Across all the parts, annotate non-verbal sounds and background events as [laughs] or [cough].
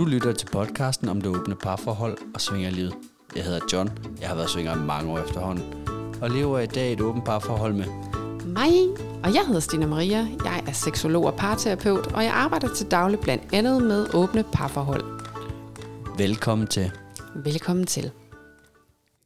Du lytter til podcasten om det åbne parforhold og svingerlivet. Jeg hedder John. Jeg har været svinger i mange år efterhånden. Og lever i dag et åbent parforhold med Mig, og jeg hedder Stina Maria. Jeg er seksolog og parterapeut, og jeg arbejder til daglig blandt andet med åbne parforhold. Velkommen til. Velkommen til.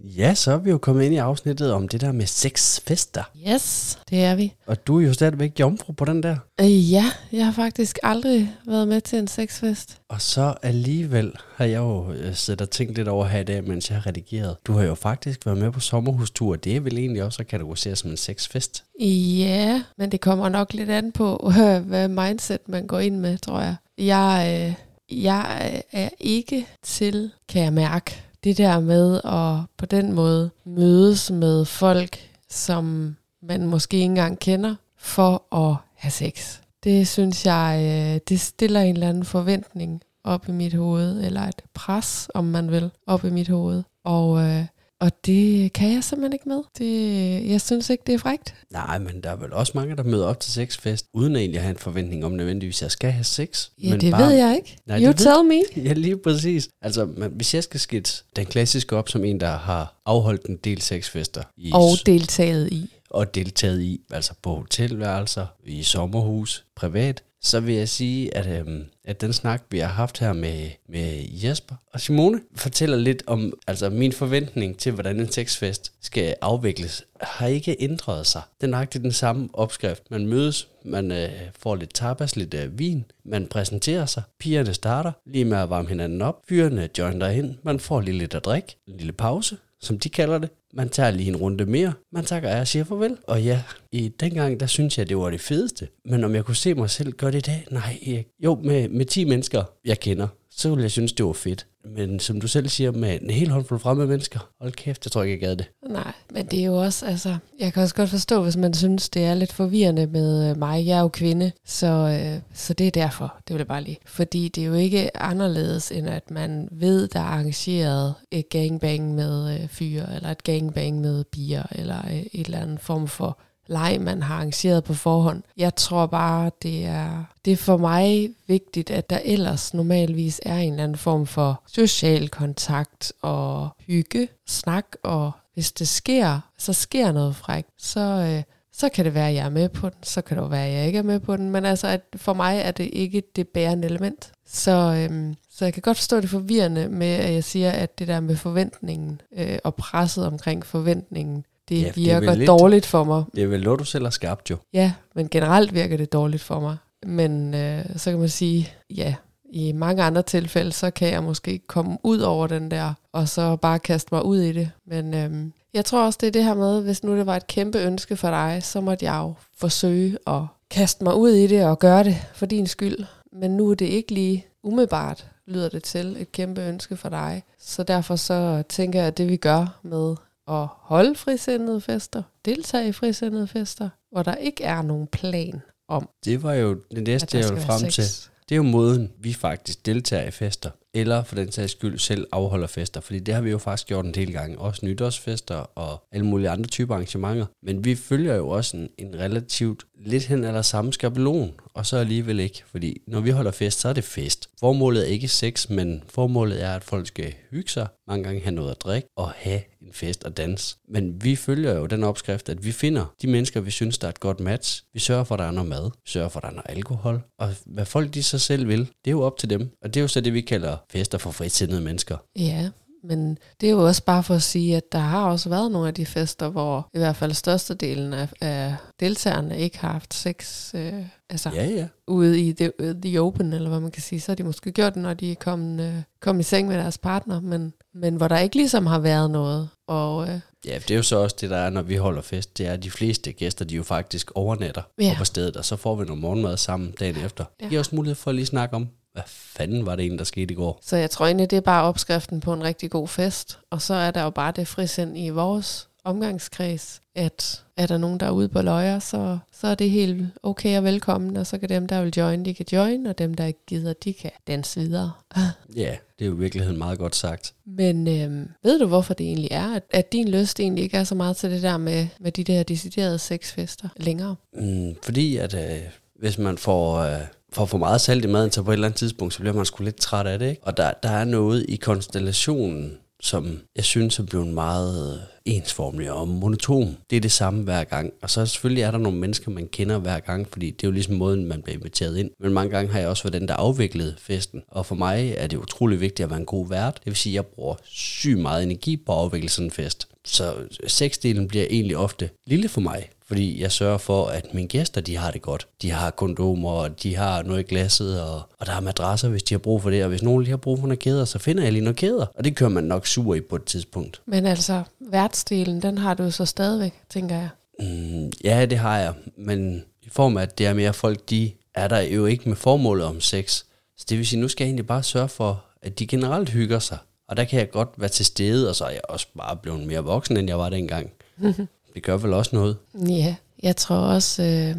Ja, så er vi jo kommet ind i afsnittet om det der med sexfester. Yes, det er vi. Og du er jo stadigvæk jomfru på den der. Øh, ja, jeg har faktisk aldrig været med til en sexfest. Og så alligevel har jeg jo øh, siddet og tænkt lidt over her i dag, mens jeg har redigeret. Du har jo faktisk været med på sommerhustur. Det er vel egentlig også at kategorisere som en sexfest. Ja, men det kommer nok lidt an på, [laughs] hvad mindset man går ind med, tror jeg. Jeg, øh, jeg er ikke til, kan jeg mærke, det der med at på den måde mødes med folk, som man måske ikke engang kender, for at have sex. Det synes jeg, øh, det stiller en eller anden forventning op i mit hoved, eller et pres, om man vil, op i mit hoved. Og, øh, og det kan jeg simpelthen ikke med. Det, jeg synes ikke, det er frægt. Nej, men der er vel også mange, der møder op til sexfest, uden egentlig at have en forventning om nødvendigvis, at jeg skal have sex. Ja, men det bare, ved jeg ikke. Nej, you det ved- tell me. [laughs] Ja, lige præcis. Altså, men hvis jeg skal skidse den klassiske op som en, der har afholdt en del sexfester i Og deltaget i. og deltaget i, altså på hotelværelser, i sommerhus, privat, så vil jeg sige, at, øhm, at den snak, vi har haft her med, med Jesper og Simone, fortæller lidt om altså min forventning til, hvordan en sexfest skal afvikles, har ikke ændret sig. Det er nøjagtigt den samme opskrift. Man mødes, man øh, får lidt tapas, lidt øh, vin, man præsenterer sig, pigerne starter lige med at varme hinanden op, fyrene joiner ind, man får lige lidt at drikke, en lille pause, som de kalder det. Man tager lige en runde mere. Man takker af og siger farvel. Og ja, i dengang, der synes jeg, det var det fedeste. Men om jeg kunne se mig selv gøre det i dag? Nej, ikke. Jo, med, med 10 mennesker, jeg kender, så ville jeg synes, det var fedt. Men som du selv siger, med en hel håndfuld fremmede mennesker, hold kæft, jeg tror ikke, jeg gad det. Nej, men det er jo også, altså, jeg kan også godt forstå, hvis man synes, det er lidt forvirrende med øh, mig. Jeg er jo kvinde, så, øh, så det er derfor, det vil jeg bare lige. Fordi det er jo ikke anderledes, end at man ved, der er arrangeret et gangbang med øh, fyre, eller et gangbang med bier, eller øh, et eller andet form for leg, man har arrangeret på forhånd. Jeg tror bare, det er, det er for mig vigtigt, at der ellers normalvis er en eller anden form for social kontakt og hygge, snak, og hvis det sker, så sker noget frækt, så, øh, så kan det være, at jeg er med på den, så kan det jo være, at jeg ikke er med på den, men altså, at for mig er det ikke det bærende element. Så, øhm, så jeg kan godt forstå det forvirrende med, at jeg siger, at det der med forventningen øh, og presset omkring forventningen, det Ja, det er virker vel lidt- dårligt for mig. Det er vel noget, du selv har skabt jo. Ja, men generelt virker det dårligt for mig. Men øh, så kan man sige, ja, i mange andre tilfælde, så kan jeg måske komme ud over den der, og så bare kaste mig ud i det. Men øhm, jeg tror også, det er det her med, hvis nu det var et kæmpe ønske for dig, så måtte jeg jo forsøge at kaste mig ud i det og gøre det for din skyld. Men nu er det ikke lige umiddelbart, lyder det til, et kæmpe ønske for dig. Så derfor så tænker jeg, at det vi gør med at holde frisindede fester, deltage i frisindede fester, hvor der ikke er nogen plan om, Det var jo det næste, jeg ville frem til. Det er jo måden, vi faktisk deltager i fester, eller for den sags skyld selv afholder fester, fordi det har vi jo faktisk gjort en del gange, også nytårsfester og alle mulige andre typer arrangementer. Men vi følger jo også en, en relativt lidt hen eller samme skabelon, og så alligevel ikke, fordi når vi holder fest, så er det fest. Formålet er ikke sex, men formålet er, at folk skal hygge sig, mange gange have noget at drikke og have en fest og dans. Men vi følger jo den opskrift, at vi finder de mennesker, vi synes, der er et godt match. Vi sørger for, at der er noget mad. Vi sørger for, at der er noget alkohol. Og hvad folk de så selv vil, det er jo op til dem. Og det er jo så det, vi kalder fester for fritidende mennesker. Ja, men det er jo også bare for at sige, at der har også været nogle af de fester, hvor i hvert fald størstedelen af, af deltagerne ikke har haft sex øh, altså Ja, ja. ude i the, uh, the open, eller hvad man kan sige. Så har de måske gjort det, når de er kommet, øh, kom i seng med deres partner, men, men hvor der ikke ligesom har været noget. Og øh, Ja, det er jo så også det, der er, når vi holder fest. Det er, at de fleste gæster, de jo faktisk overnatter Ja. på stedet, og så får vi noget morgenmad sammen dagen efter. Det Ja. giver os mulighed for at lige snakke om, hvad fanden var det egentlig, der skete i går? Så jeg tror egentlig, det er bare opskriften på en rigtig god fest. Og så er der jo bare det frisind i vores omgangskreds, at er der nogen, der er ude på løjer, så, så er det helt okay og velkommen, og så kan dem, der vil join, de kan join, og dem, der ikke gider, de kan danse videre. [laughs] Ja, det er jo i virkeligheden meget godt sagt. Men øhm, ved du, hvorfor det egentlig er, at, at din lyst egentlig ikke er så meget til det der med, med de der deciderede sexfester længere? Mm, fordi at øh, hvis man får, øh, får for meget salt i maden, så på et eller andet tidspunkt, så bliver man sgu lidt træt af det. Ikke? Og der, der er noget i konstellationen, som jeg synes er blevet meget ensformelig og monoton. Det er det samme hver gang. Og så selvfølgelig er der nogle mennesker, man kender hver gang, fordi det er jo ligesom måden, man bliver inviteret ind. Men mange gange har jeg også været den, der afviklede festen. Og for mig er det utrolig vigtigt at være en god vært. Det vil sige, at jeg bruger sygt meget energi på at afvikle sådan en fest. Så sexdelen bliver egentlig ofte lille for mig, fordi jeg sørger for, at mine gæster, de har det godt. De har kondomer, og de har noget i glasset, og, og der er madrasser, hvis de har brug for det. Og hvis nogen lige har brug for nogle kæder, så finder jeg lige nogle kæder. Og det kører man nok sur i på et tidspunkt. Men altså, værtsdelen, den har du så stadigvæk, tænker jeg. Mm, ja, det har jeg. Men i form af, at det er mere folk, de er der jo ikke med formålet om sex. Så det vil sige, nu skal jeg egentlig bare sørge for, at de generelt hygger sig. Og der kan jeg godt være til stede, og så er jeg også bare blevet mere voksen, end jeg var dengang. [laughs] det gør vel også noget. Ja, jeg tror også, øh,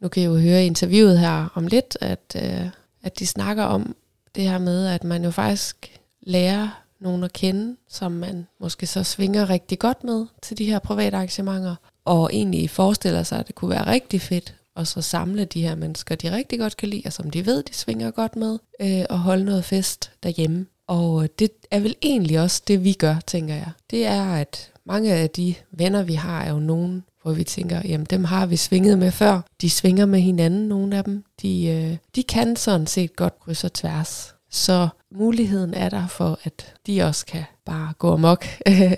nu kan I jo høre interviewet her om lidt, at, øh, at de snakker om det her med, at man jo faktisk lærer nogen at kende, som man måske så svinger rigtig godt med til de her private arrangementer, og egentlig forestiller sig, at det kunne være rigtig fedt og så samle de her mennesker, de rigtig godt kan lide, og som de ved, de svinger godt med, øh, og holde noget fest derhjemme. Og det er vel egentlig også det, vi gør, tænker jeg. Det er, at mange af de venner, vi har, er jo nogen, hvor vi tænker, jamen dem har vi svinget med før. De svinger med hinanden, nogle af dem. De, øh, de kan sådan set godt krydse og tværs. Så muligheden er der for, at de også kan bare gå amok.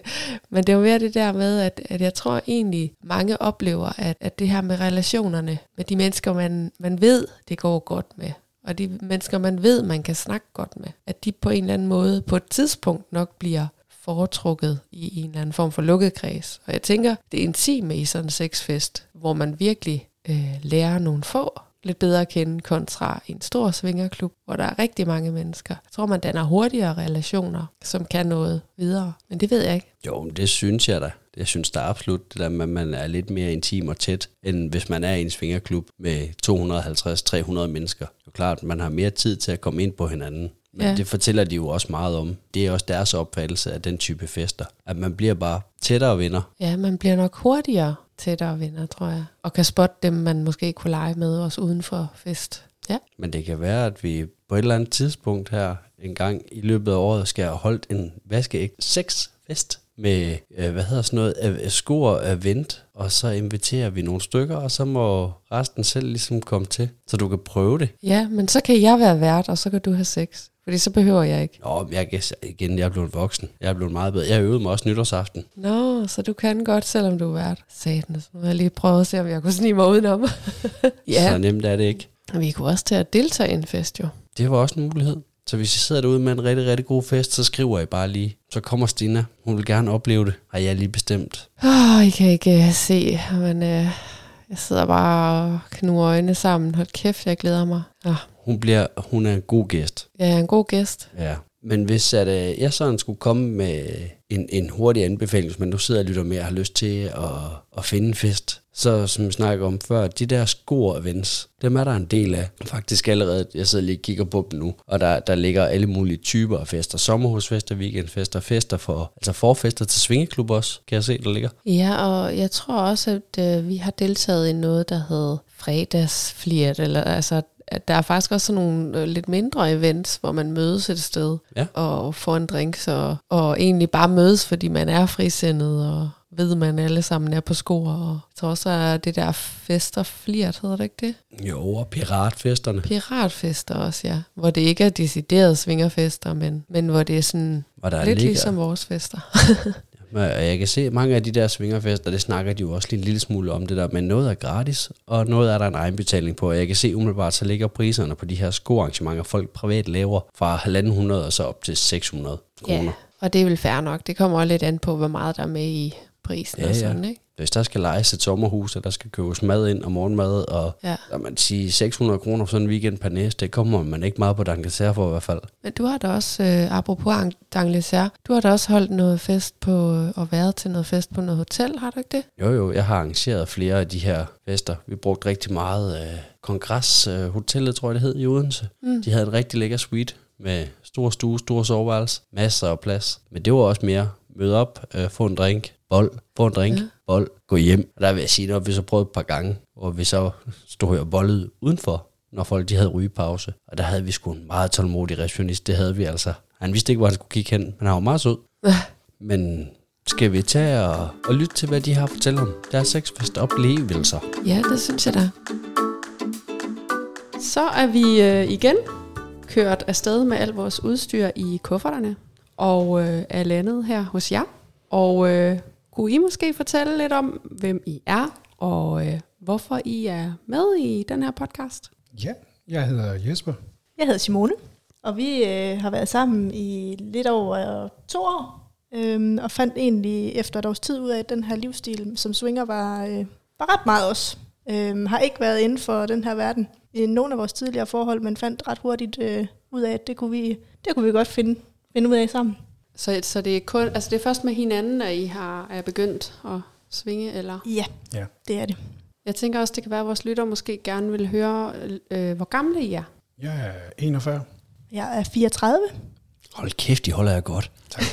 [laughs] Men det er jo mere det der med, at, at jeg tror egentlig, mange oplever, at, at det her med relationerne, med de mennesker, man, man ved, det går godt med, og de mennesker, man ved, man kan snakke godt med, at de på en eller anden måde på et tidspunkt nok bliver foretrukket i en eller anden form for lukket kreds. Og jeg tænker, det er intime i sådan en sexfest, hvor man virkelig øh, lærer nogle få lidt bedre at kende kontra en stor svingerklub, hvor der er rigtig mange mennesker. Jeg tror, man danner hurtigere relationer, som kan noget videre. Men det ved jeg ikke. Jo, det synes jeg da. Jeg synes da absolut, det der med, at man er lidt mere intim og tæt, end hvis man er i en svingerklub med 250-300 mennesker. Det er klart, man har mere tid til at komme ind på hinanden. Men ja. det fortæller de jo også meget om. Det er også deres opfattelse af den type fester. At man bliver bare tættere venner. Ja, man bliver nok hurtigere tættere venner, tror jeg. Og kan spotte dem, man måske kunne lege med også uden for fest. Ja. Men det kan være, at vi på et eller andet tidspunkt her en gang i løbet af året skal have holdt en vaskeægte sexfest med, øh, hvad hedder sådan noget, øh, skor af vent, og så inviterer vi nogle stykker, og så må resten selv ligesom komme til, så du kan prøve det. Ja, men så kan jeg være vært, og så kan du have sex. Fordi så behøver jeg ikke. Nå, jeg igen, jeg er blevet voksen. Jeg er blevet meget bedre. Jeg øvede mig også nytårsaften. Nå, så du kan godt, selvom du er vært. Satan, så må jeg lige prøve at se, om jeg kunne snige mig udenom. [laughs] ja. Så nemt er det ikke. Vi kunne også til at deltage i en fest, jo. Det var også en mulighed. Så hvis I sidder derude med en rigtig, rigtig god fest, så skriver I bare lige. Så kommer Stina. Hun vil gerne opleve det. Har jeg lige bestemt. Åh, oh, I kan ikke uh, se, men uh, jeg sidder bare og knuger øjnene sammen. Hold kæft, jeg glæder mig. Oh. Hun, bliver, hun er en god gæst. Ja, en god gæst. Ja. Men hvis at, uh, jeg sådan skulle komme med en, en hurtig anbefaling, hvis man nu sidder og lytter med og har lyst til at, at finde en fest, så som vi snakker om før, de der score events, dem er der en del af. Faktisk allerede, jeg sidder lige og kigger på dem nu, og der, der ligger alle mulige typer af fester. Sommerhusfester, weekendfester, fester for, altså forfester til svingeklub også, kan jeg se, der ligger. Ja, og jeg tror også, at øh, vi har deltaget i noget, der hedder fredagsflirt, eller altså at der er faktisk også sådan nogle øh, lidt mindre events, hvor man mødes et sted ja. og får en drink, så, og egentlig bare mødes, fordi man er frisindet og ved, man alle sammen er på sko. Og jeg tror også, at det der fester flirt, hedder det ikke det? Jo, og piratfesterne. Piratfester også, ja. Hvor det ikke er decideret svingerfester, men, men hvor det er sådan hvor der lidt ligger. ligesom vores fester. [laughs] Men jeg kan se, at mange af de der svingerfester, det snakker de jo også lige en lille smule om det der, men noget er gratis, og noget er der en egenbetaling på. Og jeg kan se umiddelbart, så ligger priserne på de her skoarrangementer, folk privat laver fra 1.500 og så op til 600 kroner. Ja, og det er vel fair nok. Det kommer også lidt an på, hvor meget der er med i prisen ja, og sådan, ja. ikke? Hvis der skal lejes et sommerhus, og der skal købes mad ind og morgenmad, og ja. der man sige 600 kroner for sådan en weekend per næste, det kommer man ikke meget på D'Angleterre for i hvert fald. Men du har da også, øh, apropos D'Angleterre, du har da også holdt noget fest på, øh, og været til noget fest på noget hotel, har du ikke det? Jo jo, jeg har arrangeret flere af de her fester. Vi brugte rigtig meget øh, Kongresshotellet, øh, tror jeg det hed, i Odense. Mm. De havde en rigtig lækker suite med stor stue, stor soveværelse, masser af plads. Men det var også mere møde op, øh, få en drink, bold, få en drink, Ja. ja. bold, gå hjem. Og der vil jeg sige, at vi så prøvet et par gange, hvor vi så stod og bollede udenfor, når folk de havde rygepause. Og der havde vi sgu en meget tålmodig receptionist, det havde vi altså. Han vidste ikke, hvor han skulle kigge hen, men han var meget sød. Men skal vi tage og, og lytte til, hvad de har at fortælle om deres sexfest oplevelser? Ja, det synes jeg da. Så er vi øh, igen kørt afsted med alt vores udstyr i kufferterne, og øh, er landet her hos jer. Og øh, kunne I måske fortælle lidt om, hvem I er, og øh, hvorfor I er med i den her podcast? Ja, jeg hedder Jesper. Jeg hedder Simone, og vi øh, har været sammen i lidt over to år, øhm, og fandt egentlig efter et års tid ud af, at den her livsstil som swinger var, øh, var ret meget os. Øhm, har ikke været inden for den her verden i nogle af vores tidligere forhold, men fandt ret hurtigt øh, ud af, at det kunne vi, det kunne vi godt finde, finde ud af sammen. Så, så det, er kun, altså det er først med hinanden, at I har, er begyndt at svinge, eller? Ja, Ja. det er det. Jeg tænker også, det kan være, at vores lytter måske gerne vil høre, øh, hvor gamle I er. Jeg er 41. Jeg er 34. Hold kæft, de holder jeg godt. Tak.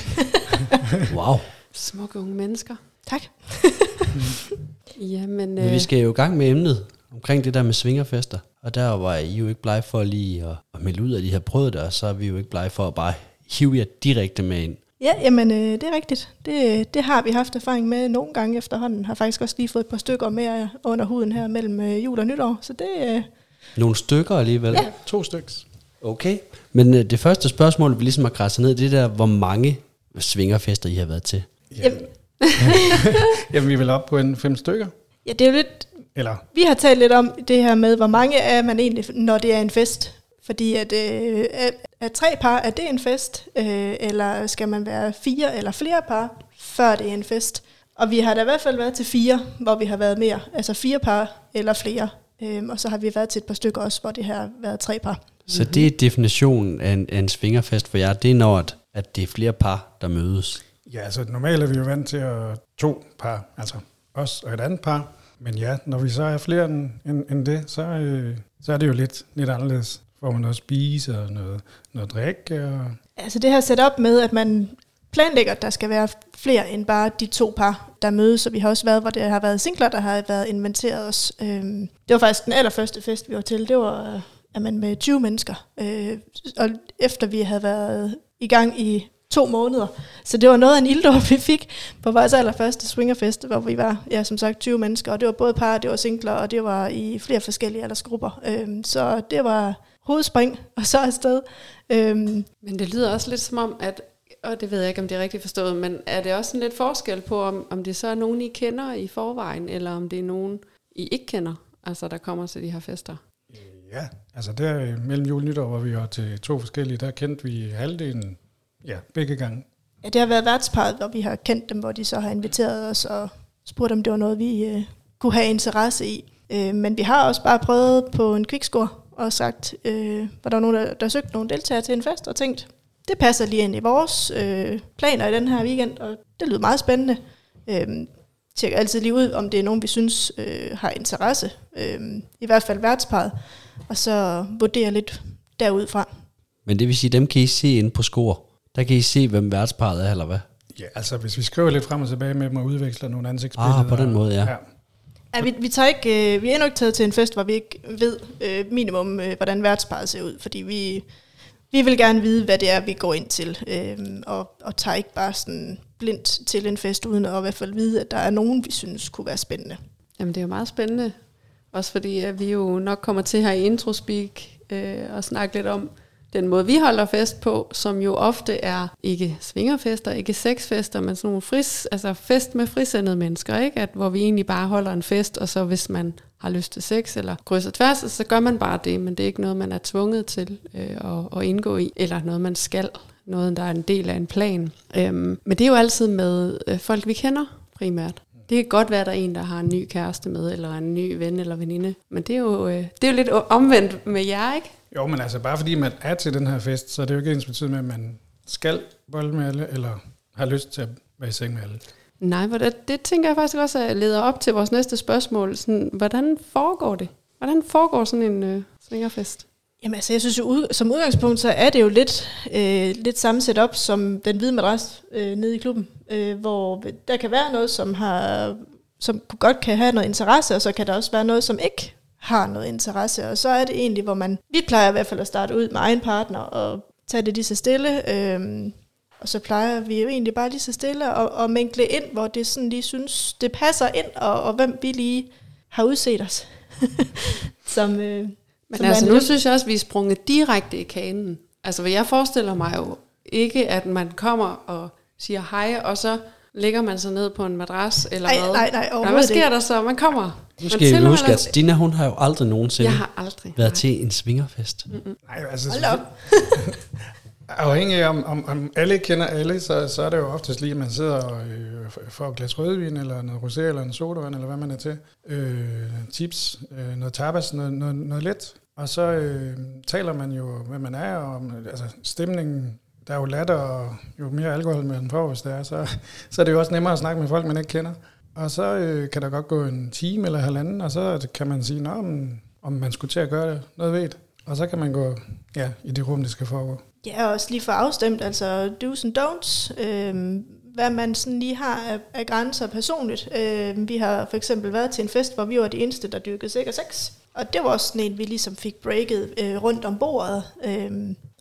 [laughs] wow. Smukke unge mennesker. Tak. [laughs] Jamen, Men vi skal jo i gang med emnet omkring det der med svingerfester. Og der var I jo ikke blege for lige at, at melde ud, at I har prøvet det, og så er vi jo ikke blege for at bare hive jer direkte med ind. Ja, jamen øh, det er rigtigt. Det, det har vi haft erfaring med nogle gange efterhånden. Har faktisk også lige fået et par stykker mere under huden her mellem øh, jul og nytår. Så det, øh, Nogle stykker alligevel. Ja. To styks. Okay. Men øh, det første spørgsmål, vi ligesom har græsset ned, det er der, hvor mange svingerfester I har været til. Ja. Jamen. [laughs] Jamen, vi er vel op på en fem stykker. ja, det er jo lidt... Eller, Vi har talt lidt om det her med, hvor mange er man egentlig, når det er en fest. Fordi at, øh, er, er tre par, er det en fest? Øh, eller skal man være fire eller flere par, før det er en fest? Og vi har da i hvert fald været til fire, hvor vi har været mere. Altså fire par eller flere. Øhm, og så har vi været til et par stykker også, hvor det har været tre par. Så det er definitionen af en, af en svingerfest for jer. Det er når, at, at det er flere par, der mødes. ja, altså normalt er vi jo vant til at to par, altså os og et andet par. Men ja, når vi så er flere end, end, end det, så, øh, så er det jo lidt, lidt anderledes. Får man noget at spise og noget, noget drikke. Og, Altså det her setup med, at man planlægger, at der skal være flere end bare de to par, der mødes. Så vi har også været, hvor det har været singler, der har været inventeret os. Øhm, det var faktisk den allerførste fest, vi var til. Det var øh, at man med 20 mennesker. Øh, og efter vi havde været i gang i to måneder. Så det var noget af en ilddåb, vi fik på vores allerførste swingerfest, hvor vi var, ja, som sagt, 20 mennesker. Og det var både par, det var singler, og det var i flere forskellige aldersgrupper. Øhm, så det var hovedspring, og så afsted. Øhm, Men det lyder også lidt som om, at, og det ved jeg ikke, om det er rigtigt forstået, men er det også en lidt forskel på, om, om det så er nogen, I kender i forvejen, eller om det er nogen, I ikke kender, altså der kommer til de her fester? ja, altså der øh, mellem jul og nytår, hvor vi var til to forskellige, der kendte vi halvdelen, ja, begge gange. Ja, det har været værtsparet, hvor vi har kendt dem, hvor de så har inviteret os og spurgt, om det var noget, vi øh, kunne have interesse i. Øh, men vi har også bare prøvet på en kvikscore og sagt, øh, var der nogen, der, der søgte nogle deltagere til en fest, og tænkt, det passer lige ind i vores øh, planer i den her weekend, og det lyder meget spændende. Øh, tjekker altid lige ud, om det er nogen, vi synes øh, har interesse. Øh, I hvert fald værtsparet. Og så vurdere lidt derudfra. Men det vil sige, dem kan I se inde på score. Der kan I se, hvem værtsparet er, eller hvad? Ja, altså hvis vi skriver lidt frem og tilbage med dem og udveksler nogle ansigtsbilleder. Ah, på den måde, ja. ja. Ja, vi, vi, tager ikke, øh, vi er endnu ikke taget til en fest, hvor vi ikke ved øh, minimum, øh, hvordan værtsparet ser ud, fordi vi, vi vil gerne vide, hvad det er, vi går ind til, øh, og, og tager ikke bare sådan blindt til en fest, uden at i hvert fald vide, at der er nogen, vi synes kunne være spændende. Jamen det er jo meget spændende, også fordi at vi jo nok kommer til her i Introspeak øh, og snakke lidt om den måde, vi holder fest på, som jo ofte er ikke svingerfester, ikke sexfester, men sådan nogle fris, altså fest med frisindede mennesker, ikke? At, hvor vi egentlig bare holder en fest, og så hvis man har lyst til sex eller krydser tværs, så gør man bare det, men det er ikke noget, man er tvunget til øh, at, at indgå i, eller noget, man skal, noget, der er en del af en plan. Øhm, men det er jo altid med øh, folk, vi kender primært. Det kan godt være, at der er en, der har en ny kæreste med, eller en ny ven eller veninde. Men det er jo, øh, det er jo lidt omvendt med jer, ikke? Jo, men altså bare fordi man er til den her fest, så er det jo ikke ens betydning med, at man skal bolde med alle, eller har lyst til at være i seng med alle. Nej, hvordan, det tænker jeg faktisk også at leder op til vores næste spørgsmål. Sådan, hvordan foregår det? Hvordan foregår sådan en øh, svingerfest? Jamen altså, jeg synes jo, ud, som udgangspunkt, så er det jo lidt, øh, lidt samme setup som den hvide madras øh, nede i klubben. Øh, hvor der kan være noget, som har som godt kan have noget interesse, og så kan der også være noget, som ikke har noget interesse. Og så er det egentlig, hvor man, vi plejer i hvert fald at starte ud med egen partner og tage det lige så stille. Øhm, og så plejer vi jo egentlig bare lige så stille og, og mænkle ind, hvor det sådan lige synes, det passer ind, og, og hvem vi lige har udset os. [laughs] som, øh, Men som altså, nu lidt- synes jeg også, at vi er sprunget direkte i kanen. Altså, hvad jeg forestiller mig jo ikke, at man kommer og siger hej, og så ligger man sig ned på en madras, eller Nej, hvad? nej, nej, nej, hvad sker ikke. der så? Man kommer. Nu man skal I tilmelder huske, at sig- Stina, hun har jo aldrig nogensinde Jeg har aldrig. været nej. til en svingerfest. Nej, altså, Hold op. [laughs] Afhængig af, om, om, om alle kender alle, så, så er det jo oftest lige, at man sidder og øh, får et glas rødvin, eller noget rosé, eller en sodavand, eller hvad man er til. Øh, chips, øh, noget tapas, noget, noget, noget let. Og så øh, taler man jo, hvad man er, og om altså, stemningen. Der er jo latter, og jo mere alkohol man får, hvis det er, så, så er det jo også nemmere at snakke med folk, man ikke kender. Og så øh, kan der godt gå en time eller halvanden, og så kan man sige, Nå, men, om man skulle til at gøre det, noget ved. Og så kan man gå ja, i det rum, det skal foregå. Ja, og også lige for afstemt, altså do's and don'ts, øh, hvad man sådan lige har af, af grænser personligt. Øh, vi har for eksempel været til en fest, hvor vi var de eneste, der dyrkede sikker sex. Og det var også sådan en, vi ligesom fik breaket øh, rundt om bordet. Øh,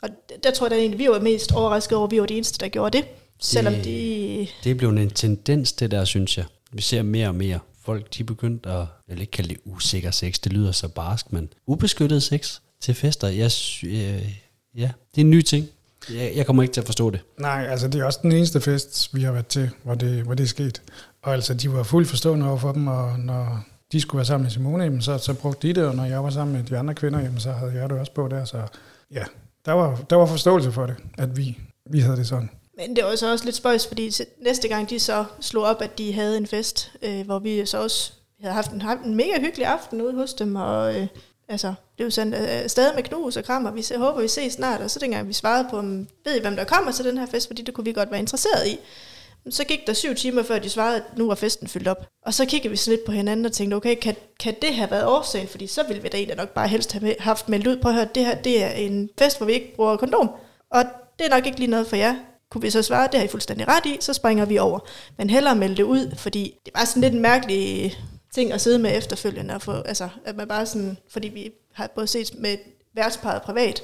og der tror jeg da egentlig, vi var mest overrasket over, at vi var de eneste, der gjorde det. Selvom Det- de... Det er blevet en tendens, det der, synes jeg. Vi ser mere og mere. Folk, de er begyndt at, jeg vil ikke kalde det usikker sex, det lyder så barsk, men ubeskyttet sex til fester. Jeg, øh, ja, det er en ny ting. Jeg, jeg kommer ikke til at forstå det. Nej, altså det er også den eneste fest, vi har været til, hvor det, hvor det er sket. Og altså, de var fuldt forstående over for dem, og når de skulle være sammen med Simone, jamen, så, så brugte de det, og når jeg var sammen med de andre kvinder, jamen, så havde jeg det også på der. Så ja, der var, der var forståelse for det, at vi, vi havde det sådan. Men det var så også lidt spøjs, fordi næste gang de så slog op, at de havde en fest, øh, hvor vi så også vi havde haft en, haft en mega hyggelig aften ude hos dem, og øh, altså, det var sådan øh, stadig med knus og kram, og vi håber, vi ses snart, og så dengang vi svarede på, ved I, hvem der kommer til den her fest, fordi det kunne vi godt være interesseret i. Så gik der syv timer, før de svarede, at nu var festen fyldt op. Og så kiggede vi sådan lidt på hinanden og tænkte, okay, kan, kan det have været årsagen? Fordi så ville vi da egentlig nok bare helst have haft meldt ud på at høre, at det her det er en fest, hvor vi ikke bruger kondom. Og det er nok ikke lige noget for jer. Kunne vi så svare, det har I fuldstændig ret i, så springer vi over. Men hellere melde det ud, fordi det var sådan lidt en mærkelig ting at sidde med efterfølgende. Og få, altså, at man bare sådan, fordi vi har både set med værtsparet privat,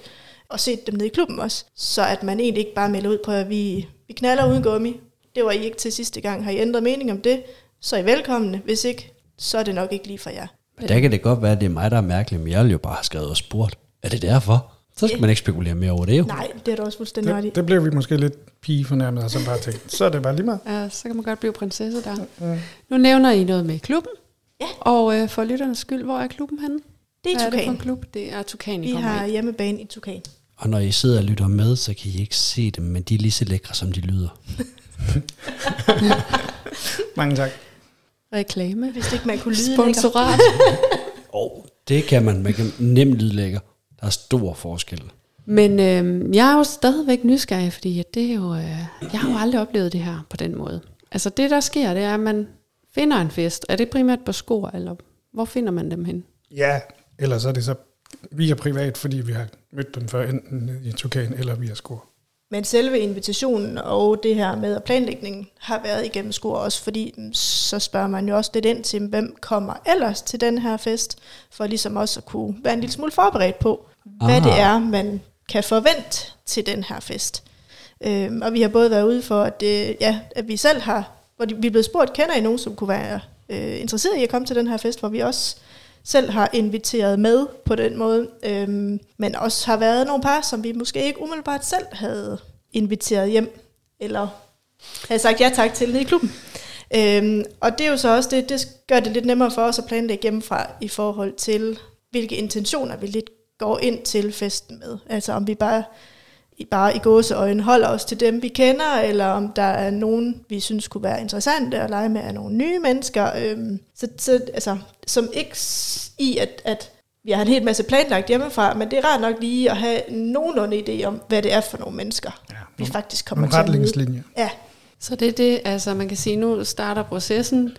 og set dem nede i klubben også, så at man egentlig ikke bare melder ud på, at vi, vi knaller uden gummi. Det var I ikke til sidste gang. Har I ændret mening om det, så er I velkomne. Hvis ikke, så er det nok ikke lige for jer. Men der kan det godt være, at det er mig, der er mærkelig, men jeg ville jo bare have skrevet og spurgt. Er det derfor? Så skal man ikke spekulere mere over det jo. Nej, det er du også fuldstændig ret i. Det, det blev vi måske lidt pige fornærmet, og så bare tænkte, så er det bare lige meget. Ja, så kan man godt blive prinsesse der. Ja. Nu nævner I noget med klubben. Ja. Og øh, for lytternes skyld, hvor er klubben henne? Det er Hvad er det for en Tukan. klub? Det er Tukan, I Vi kommer har i. hjemmebane i Tukan. Og når I sidder og lytter med, så kan I ikke se dem, men de er lige så lækre, som de lyder. [laughs] [laughs] Mange tak. Reklame. Hvis ikke man kunne lyde lækker. Sponsorat. [laughs] Og det kan man. Man kan nemt lydlægger. Der er stor forskel. Men øh, jeg er jo stadigvæk nysgerrig, fordi at det er jo, øh, jeg har jo aldrig oplevet det her på den måde. Altså det, der sker, det er, at man finder en fest. Er det primært på skor, eller hvor finder man dem hen? Ja, ellers så er det så via privat, fordi vi har mødt dem før, enten i Tukan eller via Skor. Men selve invitationen og det her med planlægningen har været igennem skor også, fordi så spørger man jo også lidt ind til, hvem kommer ellers til den her fest, for ligesom også at kunne være en lille smule forberedt på, hvad Aha. det er, man kan forvente til den her fest. Øhm, og vi har både været ude for, at, det, ja, at vi selv har, hvor de- vi er blevet spurgt, kender I nogen, som kunne være øh, interesseret i at komme til den her fest, hvor vi også selv har inviteret med på den måde, øhm, men også har været nogle par, som vi måske ikke umiddelbart selv havde inviteret hjem, eller havde sagt ja tak til nede i klubben. Øhm, og det er jo så også det, det gør det lidt nemmere for os at planlægge hjemmefra i forhold til, hvilke intentioner vi lidt går ind til festen med. Altså om vi bare bare i gåseøjne holder os til dem, vi kender, eller om der er nogen, vi synes kunne være interessante at lege med af nogle nye mennesker. Øhm, så, så, altså, som ikke i, at, at vi har en hel masse planlagt hjemmefra, men det er rart nok lige at have nogenlunde idé om, hvad det er for nogle mennesker, Ja, vi faktisk kommer Nogle til at møde. retningslinjer. Ja, Så det er det, altså man kan sige, nu starter processen.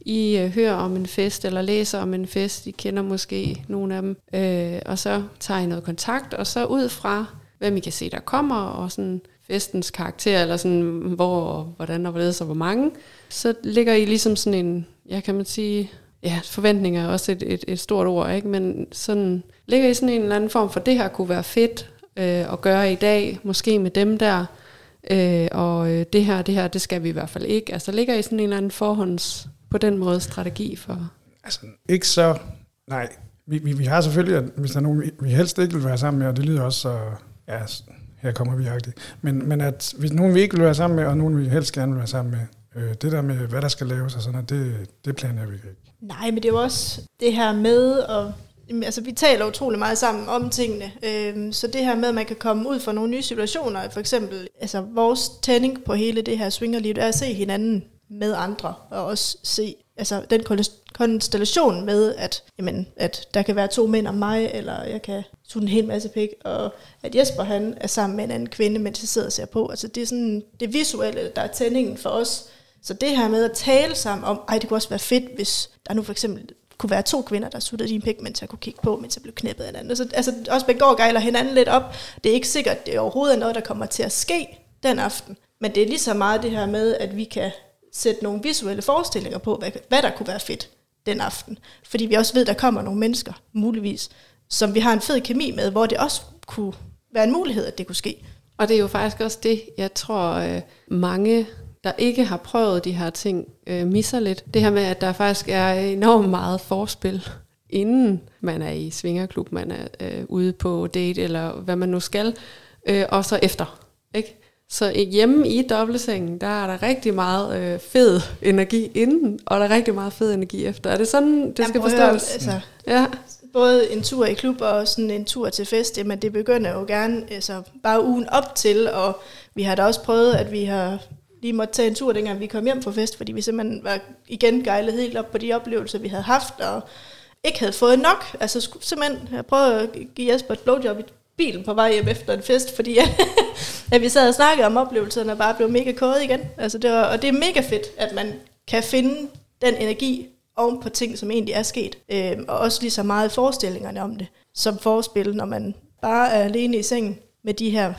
I øh, hører om en fest, eller læser om en fest, I kender måske nogle af dem, øh, og så tager I noget kontakt, og så ud fra, hvem I kan se, der kommer, og sådan festens karakter, eller sådan, hvor, hvordan og hvorledes og hvor mange, så ligger I ligesom sådan en, ja, kan man sige, ja, forventninger er også et, et, et stort ord, ikke? men sådan, ligger I sådan en eller anden form for, det her kunne være fedt øh, at gøre i dag, måske med dem der, øh, og øh, det her, det her, det skal vi i hvert fald ikke. Altså ligger I sådan en eller anden forhånds, på den måde, strategi for? Altså, ikke så... Nej, vi, vi, vi har selvfølgelig, at hvis der er nogen, vi, vi helst ikke vil være sammen med, og det lyder også så... Ja, her kommer vi agtigt. Men, men at hvis nogen vi ikke vil være sammen med, og nogen vi helst gerne vil være sammen med, øh, det der med, hvad der skal laves og sådan noget, det, det planer vi ikke. Nej, men det er jo også det her med at altså, vi taler utrolig meget sammen om tingene, øhm, så det her med, at man kan komme ud for nogle nye situationer, for eksempel, altså vores tænding på hele det her swingerliv, er at se hinanden med andre, og også se altså, den konstellation med, at, jamen, at der kan være to mænd om mig, eller jeg kan suge en hel masse pik, og at Jesper han er sammen med en anden kvinde, mens jeg sidder og ser på. Altså det er sådan det visuelle, der er tændingen for os. Så det her med at tale sammen om, ej det kunne også være fedt, hvis der nu for eksempel kunne være to kvinder, der suttede din pik, mens jeg kunne kigge på, mens jeg blev knæppet af hinanden. Så, altså også begge går gejler hinanden lidt op. Det er ikke sikkert, at det overhovedet er noget, der kommer til at ske den aften. Men det er lige så meget det her med, at vi kan sætte nogle visuelle forestillinger på, hvad, hvad der kunne være fedt den aften. Fordi vi også ved, der kommer nogle mennesker, muligvis, som vi har en fed kemi med, hvor det også kunne være en mulighed, at det kunne ske. Og det er jo faktisk også det, jeg tror, øh, mange, der ikke har prøvet de her ting, øh, misser lidt. Det her med, at der faktisk er enormt meget forspil, inden man er i svingerklub, man er øh, ude på date, eller hvad man nu skal, øh, og så efter. Ikke? Så hjemme i dobbeltsengen, der er der rigtig meget øh, fed energi inden, og der er rigtig meget fed energi efter. Er det sådan, det skal forstås? Altså, ja. Både en tur i klub og sådan en tur til fest, men det begynder jo gerne altså, bare ugen op til, og vi har da også prøvet, at vi har lige måtte tage en tur, dengang vi kom hjem fra fest, fordi vi simpelthen var igen gejlet helt op på de oplevelser, vi havde haft, og ikke havde fået nok. Altså simpelthen, jeg prøvede at give Jesper et blowjob i bilen på vej hjem efter en fest, fordi [laughs] at vi sad og snakkede om oplevelserne og bare blev mega kode igen. Altså det var, og det er mega fedt, at man kan finde den energi oven på ting, som egentlig er sket. Øh, og også lige så meget forestillingerne om det, som forspil, når man bare er alene i sengen med de her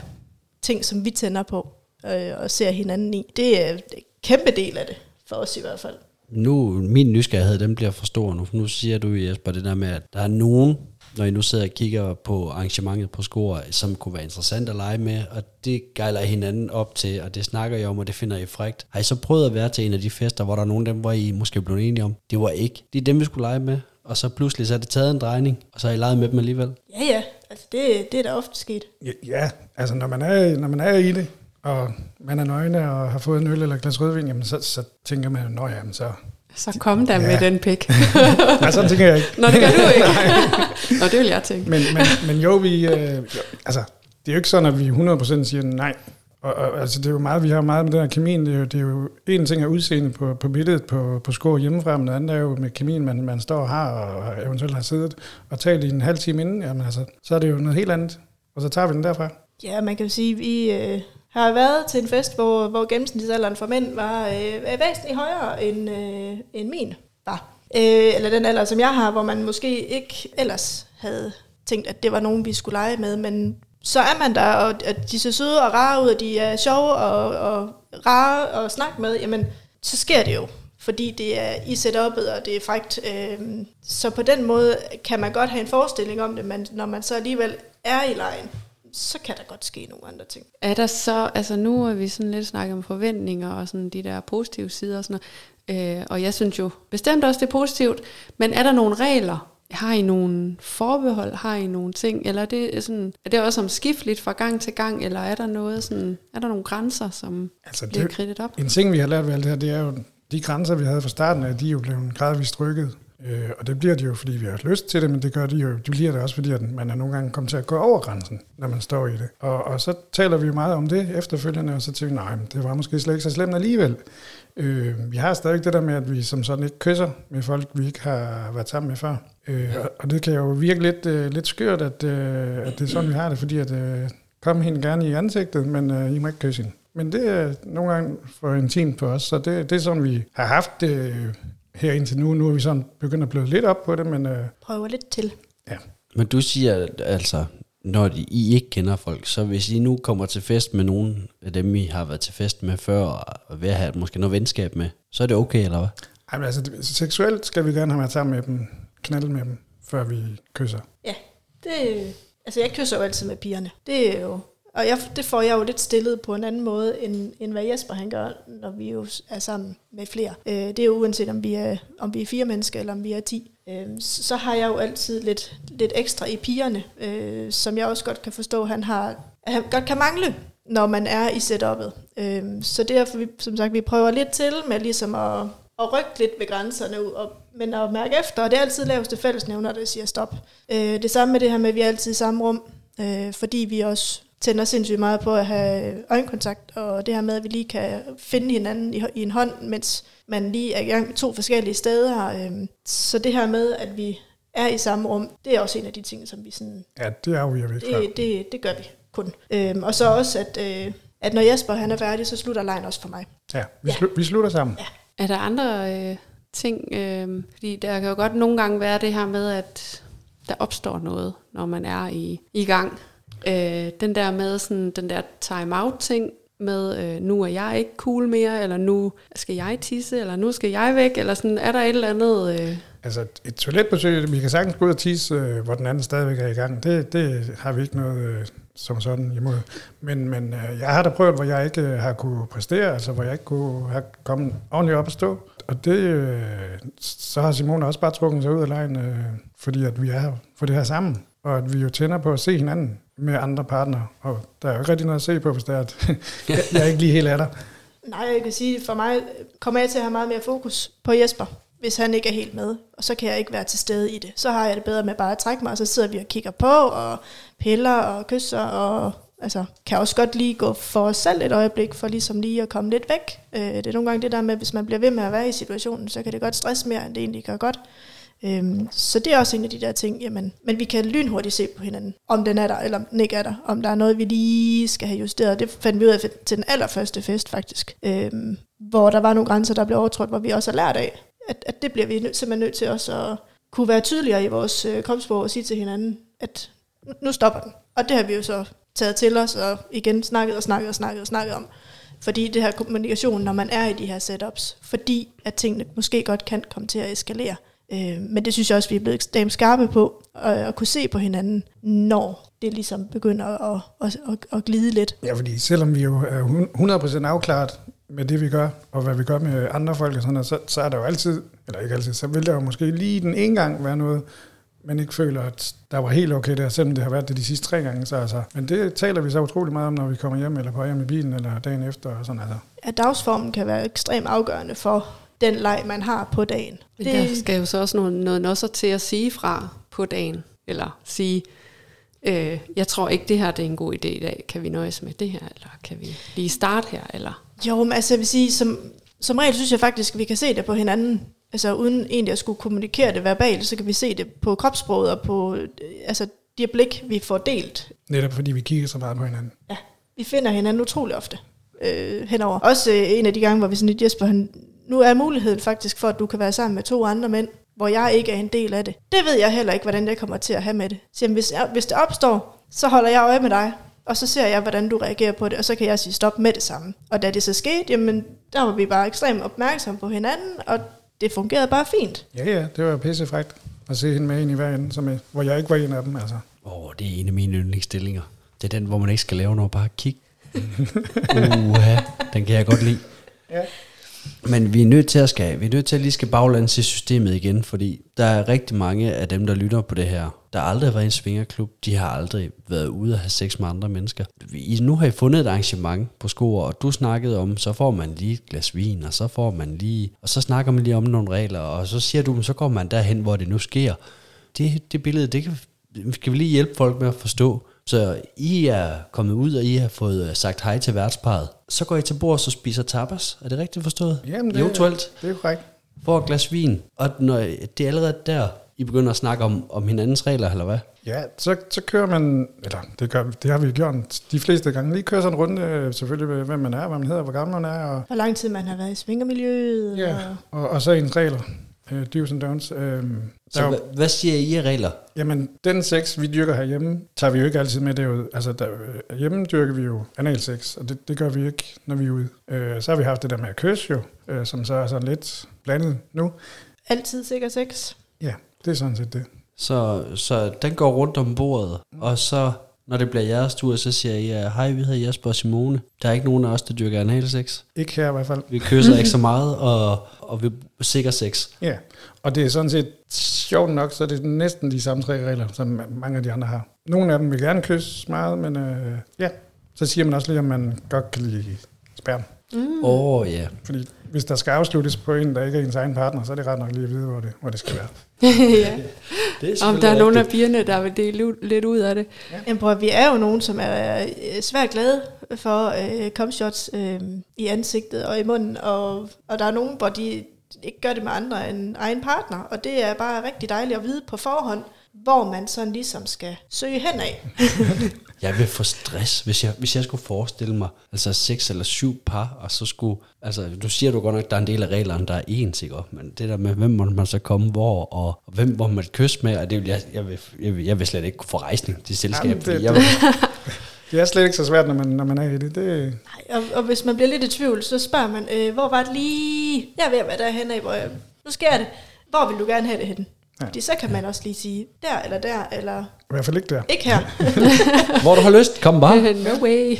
ting, som vi tænder på øh, og ser hinanden i. Det er en kæmpe del af det, for os i hvert fald. Nu, min nysgerrighed, den bliver for stor nu, for nu siger du, Jesper, det der med, at der er nogen, når I nu sidder og kigger på arrangementet på score, som kunne være interessant at lege med, og det gejler hinanden op til, og det snakker I om, og det finder I frægt. Har I så prøvet at være til en af de fester, hvor der er nogen af dem, hvor I måske blev enige om, det var ikke, det er dem, vi skulle lege med, og så pludselig så er det taget en drejning, og så har I leget med dem alligevel? Ja, ja, altså det, det er da ofte sket. Ja, ja, altså når man, er, når man er i det, og man er nøgne og har fået en øl eller et glas rødvin, jamen så, så tænker man, nå jamen så så kom der ja. med den pik. [laughs] Nej, sådan tænker jeg ikke. Nå, det gør du ikke. [laughs] Nå, det vil jeg tænke. Men, men, men jo, vi, øh, jo, altså, det er jo ikke sådan, at vi 100% siger nej. Og, og, altså, det er jo meget, vi har meget med den her kemien. Det er jo, det er jo en ting er udseende på, på billedet på, på skår hjemmefra, men det andet er jo med kemien, man, man står og har, og eventuelt har siddet og talt i en halv time inden. Jamen, altså, så er det jo noget helt andet. Og så tager vi den derfra. Ja, man kan jo sige, at vi, øh, har været til en fest, hvor, hvor gennemsnitsalderen for mænd var øh, væsentligt højere end, øh, end min var. Øh, eller den alder, som jeg har, hvor man måske ikke ellers havde tænkt, at det var nogen, vi skulle lege med, men så er man der, og at de ser søde og rare ud, og de er sjove og, og rare at snakke med, jamen, så sker det jo fordi det er i setup'et, og det er frækt. Øh, så på den måde kan man godt have en forestilling om det, men når man så alligevel er i lejen, så kan der godt ske nogle andre ting. Er der så, altså nu er vi sådan lidt snakket om forventninger og sådan de der positive sider og sådan noget, øh, og jeg synes jo bestemt også, det er positivt, men er der nogle regler? Har I nogle forbehold? Har I nogle ting? Eller er det, sådan, er det også skiftligt fra gang til gang, eller er der noget sådan, er der nogle grænser, som altså det, bliver kridtet op? En ting, vi har lært ved alt det her, det er jo, de grænser, vi havde fra starten af, de er jo blevet gradvist rykket. Øh, og det bliver de jo, fordi vi har lyst til det, men det gør de jo. De bliver det også, fordi at man er nogle gange kommet til at gå over grænsen, når man står i det. Og, og så taler vi jo meget om det efterfølgende, og så tænker vi, nej, det var måske slet ikke så slemt alligevel. Øh, vi har stadig det der med, at vi som sådan ikke kysser med folk, vi ikke har været sammen med før. Øh, og, og det kan jo virke lidt, øh, lidt skørt, at, øh, at det er sådan, vi har det, fordi at øh, kom hende gerne i ansigtet, men øh, I må ikke kysse hende. Men det er nogle gange for intimt for os, så det, det er sådan, vi har haft det øh, her indtil nu. Nu er vi sådan begyndt at blive lidt op på det, men... Øh, Prøver lidt til. Ja. Men du siger altså, når de, I ikke kender folk, så hvis I nu kommer til fest med nogen af dem, I har været til fest med før, og vil have måske noget venskab med, så er det okay, eller hvad? Ej, men altså, det- seksuelt skal vi gerne have været sammen med dem, knalde med dem, før vi kysser. Ja, det, altså jeg kysser jo altid med pigerne. Det er jo, og jeg, det får jeg jo lidt stillet på en anden måde, end, end hvad Jesper han gør, når vi jo er sammen med flere. Øh, det er jo uanset, om vi er, om vi er fire mennesker, eller om vi er ti. Øh, så har jeg jo altid lidt, lidt ekstra i pigerne, øh, som jeg også godt kan forstå, han har, han godt kan mangle, når man er i setup'et. Øh, så derfor, vi, som sagt, vi prøver lidt til med ligesom at, at rykke lidt ved grænserne ud, og, men at mærke efter, og det er altid laveste fællesnævner, der siger stop. Øh, det samme med det her med, at vi er altid i samme rum, øh, fordi vi også tænder sindssygt meget på at have øjenkontakt, og det her med, at vi lige kan finde hinanden i, i en hånd, mens man lige er i gang med to forskellige steder. Øh, så det her med, at vi er i samme rum, det er også en af de ting, som vi sådan Ja, det afviger vi ikke fra. det, det, det gør vi kun. Øhm, og så også, at, øh, at når Jesper han er færdig, så slutter lejen også for mig. Ja, vi, Ja. slu, vi slutter sammen. Er der andre øh, ting? Øh, fordi der kan jo godt nogle gange være det her med, at der opstår noget, når man er i, i gang. Øh, den der med sådan, den der time-out-ting med, øh, nu er jeg ikke cool mere, eller nu skal jeg tisse, eller nu skal jeg væk, eller sådan, er der et eller andet... Øh, Altså et toiletbesøg, vi kan sagtens gå ud og tisse, øh, hvor den anden stadigvæk er i gang. Det, det har vi ikke noget øh, som sådan imod. Men, men øh, jeg har da prøvet, hvor jeg ikke øh, har kunne præstere, altså hvor jeg ikke kunne have kommet ordentligt op at stå. Og det, øh, så har Simone også bare trukket sig ud af lejen, øh, fordi at vi er for det her sammen. Og at vi jo tænder på at se hinanden med andre partnere. Og der er jo ikke rigtig noget at se på, hvis det er, at [laughs] jeg, jeg ikke lige helt er der. Nej, jeg kan sige, for mig kommer jeg til at have meget mere fokus på Jesper, hvis han ikke er helt med. Og så kan jeg ikke være til stede i det. Så har jeg det bedre med bare at trække mig, og så sidder vi og kigger på, og piller og kysser, og altså, kan også godt lige gå for os selv et øjeblik, for ligesom lige at komme lidt væk. Øh, det er nogle gange det der med, at hvis man bliver ved med at være i situationen, så kan det godt stresse mere, end det egentlig gør godt. Øhm, så det er også en af de der ting, jamen, men vi kan lynhurtigt se på hinanden, om den er der, eller om den ikke er der, om der er noget, vi lige skal have justeret. Det fandt vi ud af til den allerførste fest faktisk, øhm, hvor der var nogle grænser, der blev overtrådt, hvor vi også har lært af, at, at det bliver vi nød, simpelthen nødt til også at kunne være tydeligere i vores øh, kropssprog og sige til hinanden, at nu- nu stopper den. Og det har vi jo så taget til os og igen snakket og snakket og snakket og snakket om. Fordi det her kommunikation, når man er i de her setups, fordi at tingene måske godt kan komme til at eskalere. Øh, men det synes jeg også, vi er blevet ekstremt skarpe på, at, at kunne se på hinanden, når det ligesom begynder at, at, at, at glide lidt. Ja, fordi selvom vi jo er hun- 100% afklaret med det, vi gør, og hvad vi gør med andre folk, og sådan noget, så, så er der jo altid, eller ikke altid, så vil der jo måske lige den ene gang være noget, man ikke føler, at der var helt okay der, selvom det har været det de sidste tre gange. Så altså, men det taler vi så utrolig meget om, når vi kommer hjem, eller på hjem i bilen, eller dagen efter, og sådan altså. At dagsformen kan være ekstremt afgørende for den leg, man har på dagen. Men det... der skal jo så også noget, noget også til at sige fra på dagen, eller sige, øh, jeg tror ikke, det her det er en god idé i dag. Kan vi nøjes med det her, eller kan vi lige starte her? Eller? Jo, men altså jeg vil sige, som, som regel synes jeg faktisk, at vi kan se det på hinanden. Altså uden egentlig at skulle kommunikere det verbalt, så kan vi se det på kropssproget og på altså, de blik, vi får delt. Netop fordi vi kigger så meget på hinanden. Ja, vi finder hinanden utrolig ofte øh, henover. Også øh, en af de gange, hvor vi sådan lidt, Jesper, han, nu er muligheden faktisk for, at du kan være sammen med to andre mænd, hvor jeg ikke er en del af det. Det ved jeg heller ikke, hvordan jeg kommer til at have med det. Så jamen, hvis, jeg, hvis det opstår, så holder jeg øje med dig, og så ser jeg, hvordan du reagerer på det, og så kan jeg sige stop med det samme. Og da det så skete, jamen, der var vi bare ekstremt opmærksomme på hinanden, og det fungerede bare fint. Ja, ja, det var pissefrækt at se hende med ind i hver ende, som, jeg- hvor jeg ikke var en af dem, altså. Åh, oh, det er en af mine yndlingsstillinger. Det er den, hvor man ikke skal lave noget, bare kig. [laughs] Uha, den kan jeg godt lide. Ja. Men vi er nødt til at skal, vi er nødt til at lige skal baglands i systemet igen, fordi der er rigtig mange af dem, der lytter på det her, der aldrig har været i en svingerklub, de har aldrig været ude og have sex med andre mennesker. I, nu har I fundet et arrangement på skoer, og du snakkede om, så får man lige et glas vin, og så får man lige, og så snakker man lige om nogle regler, og så siger du, så går man derhen, hvor det nu sker. Det, det billede, det kan, skal vi lige hjælpe folk med at forstå. Så I er kommet ud, og I har fået sagt hej til værtsparet. Så går I til bord og spiser tapas. Er det rigtigt forstået? Jamen, det, Eventuelt det er korrekt. får et glas vin. Og når det er allerede der, I begynder at snakke om, om hinandens regler, eller hvad? Ja, så, så kører man, eller det, gør, det har vi gjort de fleste gange, lige kører sådan en runde, øh, selvfølgelig med, hvem man er, hvad man hedder, hvor gammel man er, og, Hvor lang tid man har været i svingermiljøet. ja, Og, og, og så ens regler. Øh, do's and don'ts. Øh, Så der jo- hvad, hvad siger I af regler? Jamen, den sex, vi dyrker herhjemme, tager vi jo ikke altid med. Det er jo, altså, der, øh, hjemme dyrker vi jo analsex, og det, det gør vi ikke, når vi er ude. Øh, så har vi haft det der med at kysse jo, øh, som så er sådan lidt blandet nu. Altid sikker sex. Ja, det er sådan set det. Så, så den går rundt om bordet, og så når det bliver jeres tur, så siger I, hej, vi hedder Jesper og Simone. Der er ikke nogen af os, der dyrker analsex. Ikke her i hvert fald. Vi kysser ikke så meget, og, og vi sikker sex. Ja, og det er sådan set sjovt nok, så er det næsten de samme tre regler, som mange af de andre har. Nogle af dem vil gerne kysse meget, men øh, ja, så siger man også lige, om man godt kan lide sperm. Mm. Åh, oh, ja. Fordi hvis der skal afsluttes på en, der ikke er ens egen partner, så er det ret nok lige at vide, hvor det, hvor det skal være. [laughs] ja. Det Om der er nogle af pigerne, der vil dele lidt ud af det. Jamen, prøv, vi er jo nogen, som er øh, svært glade for øh, comshots øh, i ansigtet og i munden, og, og der er nogen, hvor de ikke gør det med andre end egen partner, og det er bare rigtig dejligt at vide på forhånd, hvor man sådan ligesom skal søge hen af. [laughs] Jeg vil få stress, hvis jeg, hvis jeg skulle forestille mig, altså seks eller syv par, og så skulle, altså du siger du godt nok, der er en del af reglerne, der er ens, ikke? Men det der med, hvem må man så komme hvor, og, og hvem må man kysse med, og det vil jeg, jeg, vil, jeg, vil, jeg vil slet ikke kunne få rejsning til selskab, Jamen, det- jeg vil, [laughs] Det er slet ikke så svært, når man, når man er i det. det Nej, og, og hvis man bliver lidt i tvivl, så spørger man, øh, hvor var det lige? Jeg er ved at være derhen af, hvor jeg, nu sker det. Hvor vil du gerne have det hen? Ja. Fordi så kan man også lige sige, der eller der, eller I hvert fald ikke der. ikke her. [laughs] hvor du har lyst, kom bare. [laughs] no way.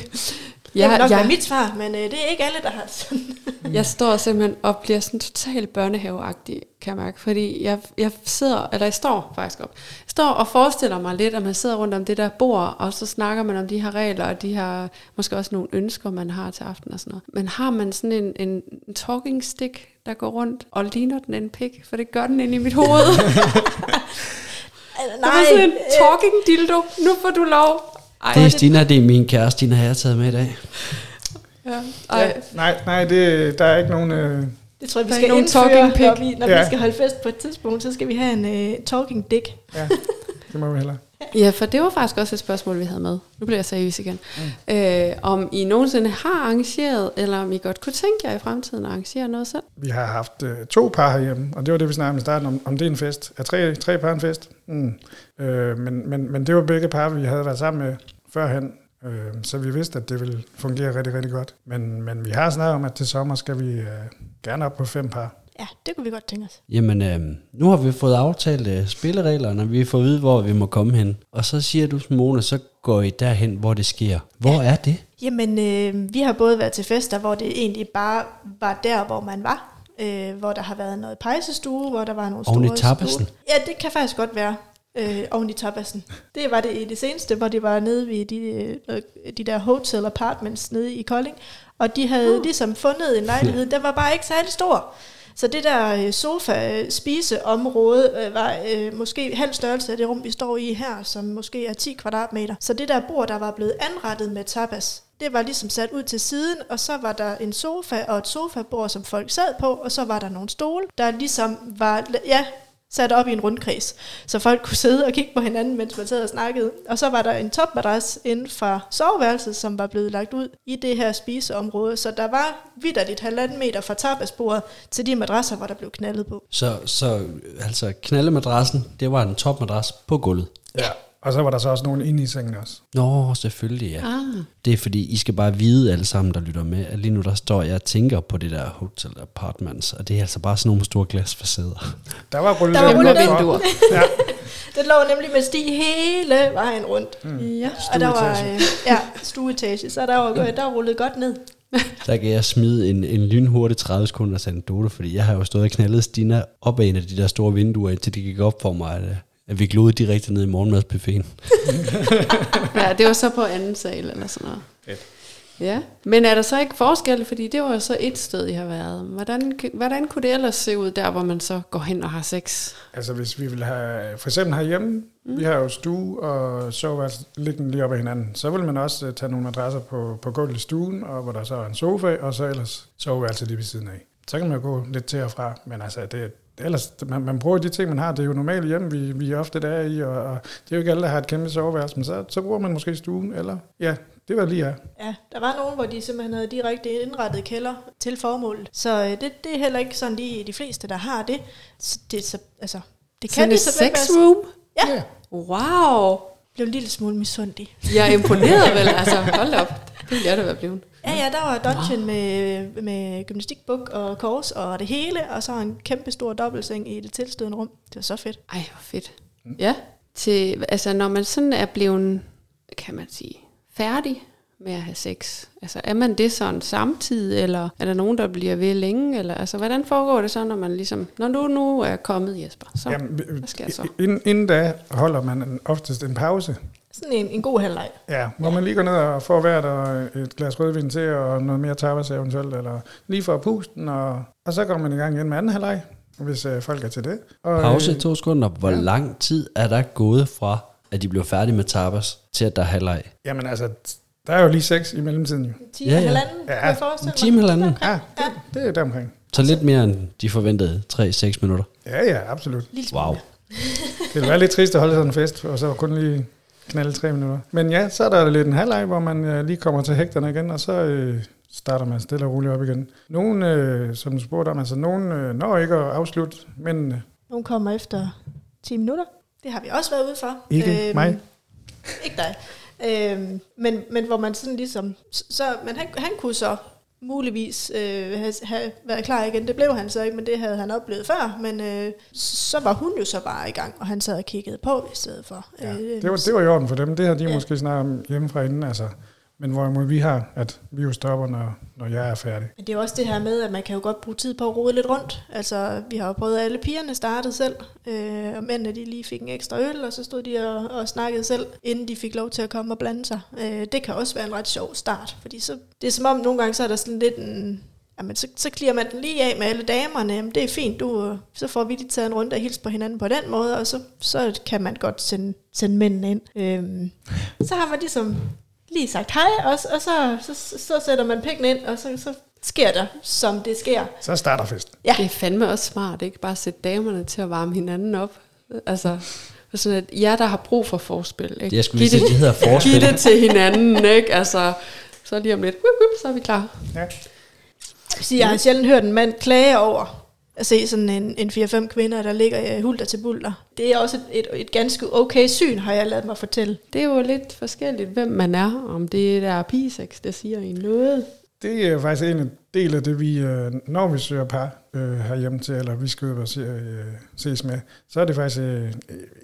Det vil nok være jeg, mit svar, men øh, det er ikke alle, der har sådan. [laughs] jeg står simpelthen og bliver sådan totalt børnehaveagtig, kan jeg mærke. Fordi jeg, jeg sidder, eller jeg står faktisk op. Jeg står og forestiller mig lidt, at man sidder rundt om det der bord, og så snakker man om de her regler, og de her, måske også nogle ønsker, man har til aften og sådan noget. Men har man sådan en, en, en talking stick, der går rundt, og ligner den en pik? For det gør den inde i mit hoved. Altså, [laughs] Nej, sådan en talking dildo. Nu får du lov. Ej, Det er Stina, det er min kæreste, Stina har jeg taget med i dag. ja. Ej, Nej, nej det, der er ikke nogen... Øh, Det tror jeg, vi er skal ikke nogen indføre, når, vi, når Ja. vi skal holde fest på et tidspunkt, så skal vi have en uh, talking dick. ja, det må vi hellere. Ja, for det var faktisk også et spørgsmål, vi havde med. Nu bliver jeg seriøs igen. Mm. Øh, om I nogensinde har arrangeret, eller om I godt kunne tænke jer i fremtiden at arrangere noget selv? Vi har haft øh, to par herhjemme, og det var det, vi snakkede om i starten, om, om det er en fest. Er tre, tre par en fest? Mm. Øh, men, men, men det var begge par, vi havde været sammen med førhen, øh, så vi vidste, at det ville fungere rigtig, rigtig godt. Men, men vi har snakket om, at til sommer skal vi øh, gerne op på fem par. Ja, det kunne vi godt tænke os. Jamen, øh, nu har vi fået aftalt øh, spillereglerne, og vi får at vide, hvor vi må komme hen. Og så siger du, Simone, så går I derhen, hvor det sker. Hvor er det? Jamen, øh, vi har både været til fester, hvor det egentlig bare var der, hvor man var. Øh, hvor der har været noget pejsestue, hvor der var nogle Oven i store tapasen? stole. Ja, det kan faktisk godt være. Øh, oven i tapasen. Det var det i det seneste, hvor det var nede ved de, øh, de der hotel apartments nede i Kolding. Og de havde ligesom fundet en lejlighed, der var bare ikke særlig stor. Så det der øh, sofa-spiseområde øh, øh, var øh, måske halv størrelse af det rum, vi står i her, som måske er 10 kvadratmeter. Så det der bord, der var blevet anrettet med tapas, det var ligesom sat ud til siden, og så var der en sofa og et sofabord, som folk sad på, og så var der nogle stole, der ligesom var, ja, sat op i en rundkreds, så folk kunne sidde og kigge på hinanden, mens man sad og snakkede. Og så var der en topmadras inden for soveværelset, som var blevet lagt ud i det her spiseområde. Så der var vidderligt halvanden meter fra tapasbordet til de madrasser, hvor der blev knaldet på. Så, så altså, knaldemadrassen, det var en topmadras på gulvet. Ja. Og så var der så også nogen inde i sengen også. Nå, selvfølgelig, ja. Ah. Det er fordi, I skal bare vide alle sammen, der lytter med, at lige nu der står jeg og tænker på det der hotel apartments, og det er altså bare sådan nogle store glasfacader. Der var rullet Der var lidt rullet vinduer. [laughs] Ja, Den lå nemlig med sti hele vejen rundt. Mm. Ja. Og der var Stueetage. øh, ja, stueetage, så der var, der var rullet godt ned. [laughs] Der kan jeg smide en, en lynhurtig 30 sekunders anekdote, fordi jeg har jo stået og knaldet Stina op ad en af de der store vinduer, indtil det gik op for mig, at, øh, at vi glodede direkte ned i morgenmadsbuffeten. [laughs] ja, det var så på anden sal eller sådan noget. Ja, men er der så ikke forskel, fordi det var jo så et sted, I har været. Hvordan, hvordan kunne det ellers se ud der, hvor man så går hen og har sex? altså hvis vi vil have, for eksempel herhjemme, mm. vi har jo stue og soveværelse liggende lige op ad hinanden, så vil man også øh, tage nogle madrasser på, på gulvet i stuen, og hvor der så er en sofa, og så ellers soveværelse lige ved siden af. Så kan man jo gå lidt til og fra, men altså det, ellers, man, man bruger de ting, man har. Det er jo normalt hjem, vi, vi ofte der er i, og, og det er jo ikke alle, der har et kæmpe soveværelse, men så, så bruger man måske stuen, eller ja, det var lige her. Ja, der var nogen, hvor de simpelthen havde direkte indrettet kælder til formålet. Så øh, det, det er heller ikke sådan lige de fleste, der har det. Så det, så, altså, det kan Sådan de et så sex room? Ja. Ja. Wow. Blev en lille smule misundig. Jeg er imponeret vel, altså hold op. Det ville jeg da være blevet. Ja, ja, der var dungeon med, med gymnastikbuk og kors og det hele, og så en kæmpe stor dobbeltseng i det tilstødende rum. Det var så fedt. Ej, hvor fedt. Ja, til, altså når man sådan er blevet, kan man sige, færdig med at have sex, altså er man det sådan samtidig, eller er der nogen, der bliver ved længe, eller altså hvordan foregår det så, når man ligesom, når du nu er kommet, Jesper, så Jamen, hvad sker så? inden, inden da holder man en, oftest en pause, Sådan en, en god halvleg. Ja, hvor man lige går ned og får hvert og et glas rødvin til, og noget mere tapas eventuelt, eller lige for pusten, og, og så går man i gang igen med anden halvleg, hvis øh, folk er til det. Og, Pause i øh, to sekunder. Hvor Ja. lang tid er der gået fra, at de blev færdige med tapas, til at der er halvleg? Jamen altså, der er jo lige seks i mellemtiden jo. 10 Ja, ja, ja. ja. halvanden, Ja, ja, kunne jeg En forestille mig. time, halvanden. Ja, det, det er deromkring. Så lidt mere end de forventede 3-6 minutter. Ja, ja, absolut. Lille. Wow. Det ville være lidt trist at holde sådan en fest, og så kun lige knalde tre minutter. Men ja, så er der lidt en halvleg, hvor man øh, lige kommer til hægterne igen, og så øh, starter man stille og roligt op igen. Nogen, øh, som du spurgte om, altså nogen øh, når ikke at afslutte, men øh, Nogle kommer efter 10 minutter. Det har vi også været ude for. Ikke mig. Ikke dig. Øhm, men, men hvor man sådan ligesom... Så, men han, han kunne så muligvis øh, have, have været klar igen. Det blev han så ikke, men det havde han oplevet før. Men øh, så var hun jo så bare i gang, og han sad og kiggede på i stedet for. Ja, Øh, det, var, det var i orden for dem. Det har de ja. Måske snart om hjemmefra inden. Altså. Men hvorimod vi har, at vi jo stopper, når, når jeg er færdig. Men det er jo også det her med, at man kan jo godt bruge tid på at rode lidt rundt. Altså, vi har jo prøvet, at alle pigerne startede selv, øh, og mændene de lige fik en ekstra øl, og så stod de og, og snakkede selv, inden de fik lov til at komme og blande sig. Øh, det kan også være en ret sjov start, fordi så, det er som om, nogle gange så er der sådan lidt en... Jamen, så, så klirer man den lige af med alle damerne. Jamen, det er fint, du, øh, så får vi lige taget en runde og hilse på hinanden på den måde, og så, så kan man godt sende, sende mændene ind. Øhm, så har man ligesom lige sagt hej, og, og så, så, så, så sætter man pikken ind, og så, så sker der, som det sker. Så starter festen. Ja. Det er fandme også smart, ikke? Bare sætte damerne til at varme hinanden op. Altså, sådan at jer, der har brug for forspil, ikke? Jeg skulle lige sige, det hedder forspil. Giv det til hinanden, ikke? Altså, så lige om lidt, så er vi klar. Ja. Så jeg har sjældent hørt en mand klage over at se sådan en, en 4-5 kvinder, der ligger i hulter til bulter. Det er også et, et, et ganske okay syn, har jeg ladet mig fortælle. Det er jo lidt forskelligt, hvem man er. Om det er pigesex, der siger en noget. Det er faktisk en del af det, vi, øh, når vi søger par øh, herhjemme til, eller vi skal ud og se, øh, ses med, så er det faktisk øh,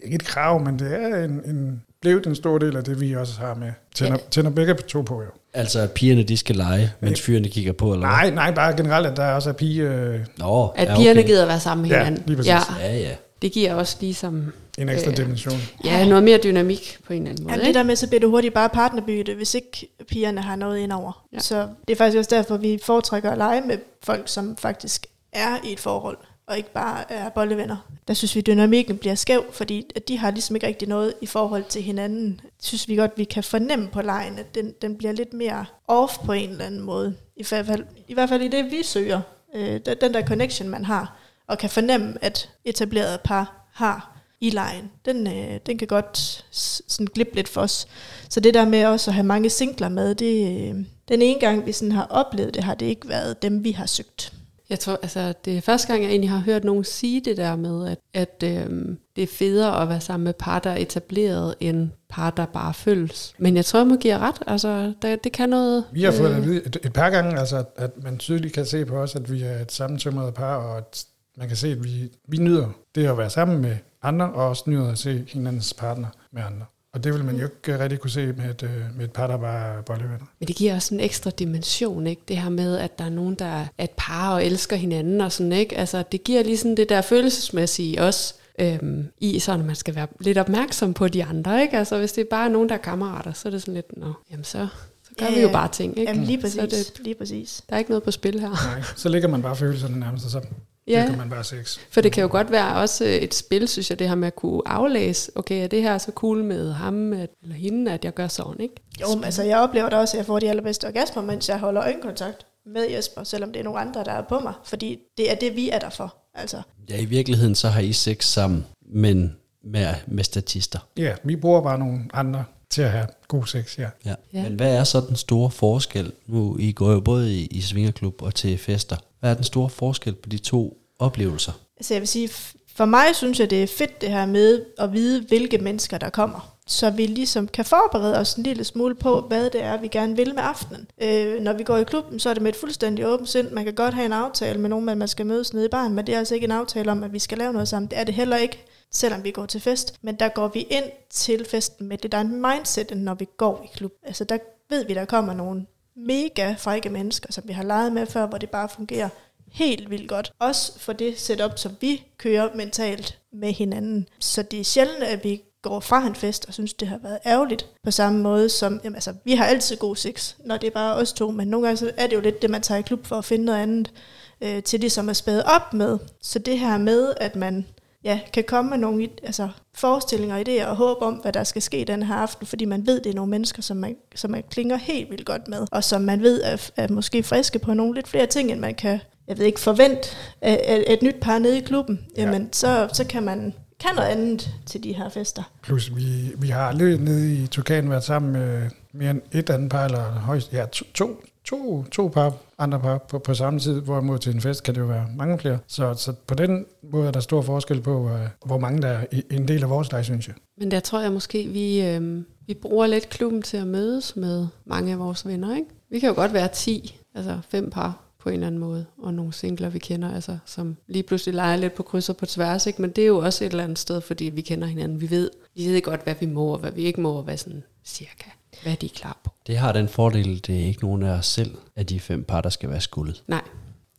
ikke et krav, men det er en, en, blevet en stor del af det, vi også har med. Tænder, tænder begge to på, jo. Altså, at pigerne de skal lege, mens fyrene kigger på, eller Nej, nej, bare generelt, at der også er pige... Øh? Nå, At ja, pigerne okay. gider være sammen med Ja, hinanden. lige præcis. Ja, Ja, ja. det giver også ligesom en ekstra Øh, dimension. ja, noget mere dynamik på en eller anden måde. Ja, det ikke? der med, så bliver det hurtigt bare partnerbytte, hvis ikke pigerne har noget indover. Ja. Ja. Så det er faktisk også derfor, vi foretrækker at lege med folk, som faktisk er i et forhold, og ikke bare er bollevenner. Der synes vi, at dynamikken bliver skæv, fordi at de har ligesom ikke rigtig noget i forhold til hinanden. Synes vi godt, vi kan fornemme på lejen, at den, den bliver lidt mere off på en eller anden måde. I hvert fald i, hvert fald i det, vi søger. Øh, den- der connection, man har, og kan fornemme, at etablerede par har i lejen, den, øh, den kan godt sådan glippe lidt for os. Så det der med også at have mange singler med, det, øh, den ene gang, vi sådan har oplevet det, har det ikke været dem, vi har søgt. Jeg tror, altså, det er første gang, jeg egentlig har hørt nogen sige det der med, at, at øhm, det er federe at være sammen med par, der er etableret, end par, der bare følges. Men jeg tror, jeg må give jer ret. Altså, det, det kan noget... Vi har fået øh, at vide et, et par gange, altså, at, at man tydeligt kan se på os, at vi er et sammentømret par, og at man kan se, at vi, vi nyder det at være sammen med andre, og også nyder at se hinandens partner med andre. Og det vil man jo ikke rigtig kunne se med et, øh, med et par, der bare er bollevenner. Men det giver også en ekstra dimension, ikke? Det her med, at der er nogen, der er et par og elsker hinanden og sådan, ikke? Altså, det giver lige sådan det der følelsesmæssige også, øhm, i sådan, at man skal være lidt opmærksom på de andre, ikke? Altså, hvis det er bare nogen, der er kammerater, så er det sådan lidt, nå, jamen så, så gør Ja, vi jo bare ting, ikke? Jamen lige Så er præcis. det, lige præcis. der er ikke noget på spil her. Nej, så ligger man bare følelserne nærmest, og så Ja, ja. man bare sex. for det kan jo godt være også et spil, synes jeg, det her med at kunne aflæse, okay, er det her så cool med ham at, eller hende, at jeg gør sådan, ikke? Jo, men altså jeg oplever da også, at jeg får de allerbedste orgasmer, mens jeg holder øjenkontakt med Jesper, selvom det er nogle andre, der er på mig. Fordi det er det, vi er der for. Altså, Ja, i virkeligheden så har I sex sammen, men med, med statister. Ja, vi bruger bare nogle andre til at have god sex, ja. Ja. Ja. ja. Men hvad er så den store forskel? Nu, I går jo både i, i svingerklub og til fester. Hvad er den store forskel på de to oplevelser? altså jeg vil sige, for mig synes jeg, det er fedt det her med at vide, hvilke mennesker der kommer. Så vi ligesom kan forberede os en lille smule på, hvad det er, vi gerne vil med aftenen. Øh, når vi går i klubben, så er det med et fuldstændig åbent sind. Man kan godt have en aftale med nogen, men man skal mødes nede i baren, men det er altså ikke en aftale om, at vi skal lave noget sammen. Det er det heller ikke, selvom vi går til fest. Men der går vi ind til festen med det der mindset, end når vi går i klub. Altså der ved vi, der kommer nogen mega frække mennesker, som vi har leget med før, hvor det bare fungerer helt vildt godt. Også for det setup, som vi kører mentalt med hinanden. Så det er sjældent, at vi går fra en fest og synes, det har været ærgerligt. På samme måde som, jamen altså, vi har altid god sex, når det er bare os to, men nogle gange så er det jo lidt det, man tager i klub for at finde noget andet øh, til ligesom at spæde op med. Så det her med, at man ja, kan komme med nogle altså, forestillinger, idéer og håb om, hvad der skal ske den her aften, fordi man ved, det er nogle mennesker, som man, som man klinger helt vildt godt med, og som man ved er, er måske friske på nogle lidt flere ting, end man kan, jeg ved ikke, forvente af et nyt par nede i klubben. Jamen, så, så kan man kan noget andet til de her fester. Plus, vi, vi har aldrig nede i Turkan været sammen med mere end et andet par, eller højst, ja, to, to, to, to par, andre par på, på samme tid, hvorimod til en fest kan det jo være mange flere. Så, så på den måde er der stor forskel på, øh, hvor mange der er i en del af vores leg, synes jeg. Men der tror jeg måske, vi, øh, vi bruger lidt klubben til at mødes med mange af vores venner. Ikke? Vi kan jo godt være 10, altså fem par på en eller anden måde, og nogle singler, vi kender, altså, som lige pludselig leger lidt på kryds og på tværs, ikke? men det er jo også et eller andet sted, fordi vi kender hinanden. Vi ved, vi ved godt, hvad vi må, og hvad vi ikke må, og hvad sådan cirka, hvad de er klar på. Det har den fordel, det er ikke nogen af os selv, af de fem par, der skal være skuldet. Nej,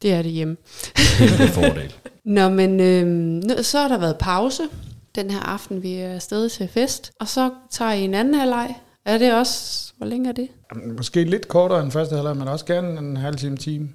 det er det hjemme. Kæmpe fordel. [laughs] Nå, men øh, nu- så har der været pause den her aften, vi er afsted til fest, og så tager I en anden halvleg. Er det også, hvor længe er det? Jamen, Måske lidt kortere end første halvleg, men også gerne en halv time, time.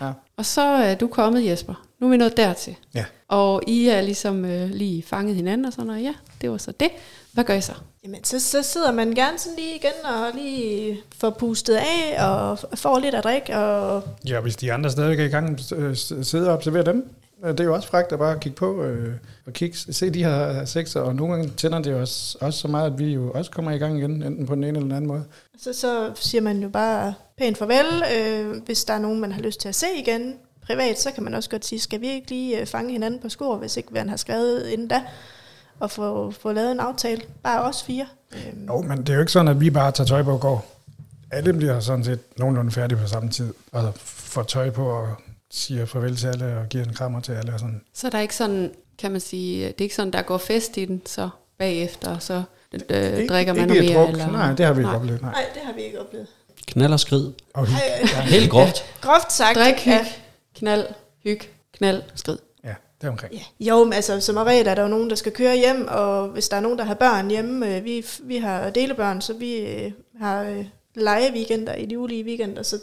Ja. Og så er du kommet, Jesper. Nu er vi nået dertil. Ja. Og I er ligesom øh, lige fanget hinanden og sådan noget. Ja, det var så det. Hvad gør I så? Jamen, så, så sidder man gerne sådan lige igen og lige får pustet af og får lidt at drikke. Og Ja, hvis de andre stadig er i gang, øh, s- sidde og observere dem. Øh, Det er jo også fragt at bare kigge på øh, og kigge, se de her sexer, og nogle gange tænder det også, også så meget, at vi jo også kommer i gang igen, enten på den ene eller den anden måde. så, så siger man jo bare pænt farvel. Øh, hvis der er nogen, man har lyst til at se igen privat, så kan man også godt sige, skal vi ikke lige øh, fange hinanden på skor, hvis ikke man har skrevet inden da, og få, få lavet en aftale. Bare os fire. Øh, Jo, men det er jo ikke sådan, at vi bare tager tøj på og går. Alle bliver sådan set nogenlunde færdige på samme tid, og får tøj på og siger farvel til alle og giver en krammer til alle og sådan. Så er der ikke sådan, kan man sige, det er ikke sådan, der går fest i den, så bagefter, så øh, drikker man ikke noget et mere? druk. Eller? Nej, det har vi ikke Nej. oplevet. Nej. Nej, det har vi ikke oplevet. Knald og skrid. Og hygge. Ej, Helt groft. groft sagt. Drik, hyg, ja. knald, hyg, knald, skrid. Ja. Ja. Jo, men altså som regel er der jo nogen, der skal køre hjem, og hvis der er nogen, der har børn hjemme, øh, vi, vi har delebørn, så vi øh, har øh, legeweekender i de ulige weekender, så,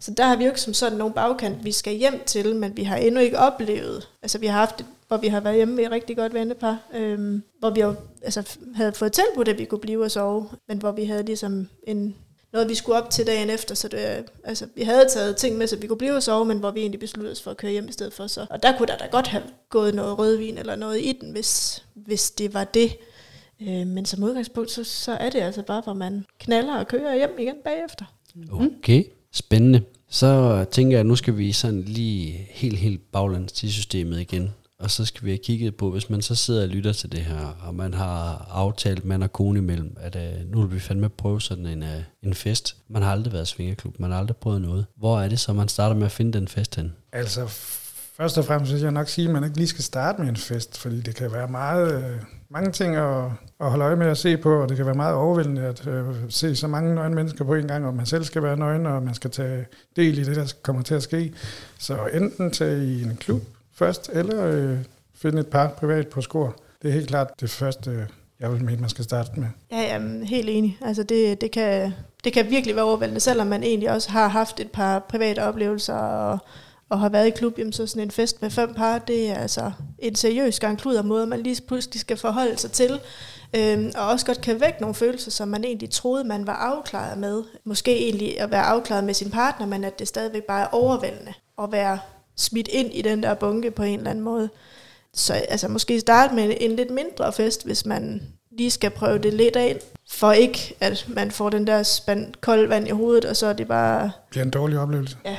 så der har vi jo ikke som sådan nogen bagkant, vi skal hjem til, men vi har endnu ikke oplevet, altså vi har haft et, hvor vi har været hjemme med et rigtig godt vennepar, øhm, hvor vi jo altså, havde fået tilbudt, at vi kunne blive og sove, men hvor vi havde ligesom en, noget, vi skulle op til dagen efter, så det, altså, vi havde taget ting med, så vi kunne blive og sove, men hvor vi egentlig besluttede os for at køre hjem i stedet for. Så. Og der kunne der da godt have gået noget rødvin eller noget i den, hvis, hvis det var det. Øh, men som udgangspunkt, så, så er det altså bare, hvor man knaller og kører hjem igen bagefter. Mm. Okay, spændende. Så tænker jeg, at nu skal vi sådan lige helt, helt baglands til systemet igen. Og så skal vi have kigget på, hvis man så sidder og lytter til det her, og man har aftalt mand og kone imellem, at øh, nu vil vi fandme prøve sådan en, øh, en fest. Man har aldrig været svingerklub, man har aldrig prøvet noget. Hvor er det så, man starter med at finde den fest hen? Altså, først og fremmest vil jeg nok sige, at man ikke lige skal starte med en fest, fordi det kan være meget, øh, mange ting at, at holde øje med at se på, og det kan være meget overvældende at øh, se så mange nøgne mennesker på en gang, og man selv skal være nøgen, og man skal tage del i det, der kommer til at ske. Så enten tage i en klub først, eller øh, finde et par privat på skor. Det er helt klart det første, øh, jeg vil mene, man skal starte med. Ja, jamen, helt enig. Altså det, det, kan, det kan virkelig være overvældende, selvom man egentlig også har haft et par private oplevelser og, og har været i klub, jamen, så sådan en fest med fem par, det er altså en seriøs gang kluder måde, man lige pludselig skal forholde sig til. Øhm, og også godt kan vække nogle følelser, som man egentlig troede, man var afklaret med. Måske egentlig at være afklaret med sin partner, men at det stadigvæk bare er overvældende at være smidt ind i den der bunke på en eller anden måde. Så altså måske starte med en lidt mindre fest, hvis man lige skal prøve det lidt af, for ikke at man får den der spand kold vand i hovedet, og så er det bare... Det bliver en dårlig oplevelse. Ja,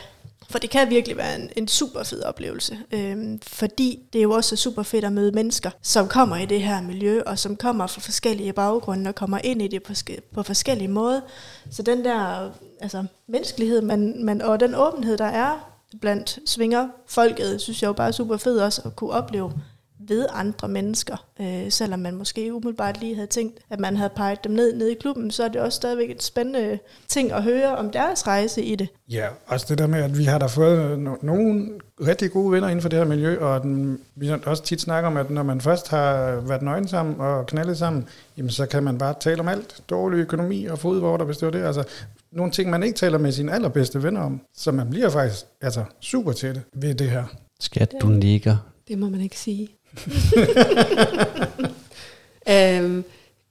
for det kan virkelig være en, en super fed oplevelse, øhm, fordi det er jo også super fedt at møde mennesker, som kommer i det her miljø, og som kommer fra forskellige baggrunde, og kommer ind i det på, på forskellige måder. Så den der altså, menneskelighed man, man, og den åbenhed, der er blandt svinger. Folket, synes jeg jo bare er super fedt også at kunne opleve ved andre mennesker. Øh, selvom man måske umiddelbart lige havde tænkt, at man havde peget dem ned, ned i klubben, så er det også stadigvæk et spændende ting at høre om deres rejse i det. Ja, også det der med, at vi har da fået no- nogle rigtig gode venner inden for det her miljø, og den, vi har også tit snakker om, at når man først har været nøgen sammen og knaldet sammen, jamen så kan man bare tale om alt. Dårlig økonomi og fodvorter, hvis det var det. Altså, nogle ting, man ikke taler med sine allerbedste venner om. Så man bliver faktisk altså, super tæt ved det her. Skat, du nikker. Det må man ikke sige. [laughs] øhm,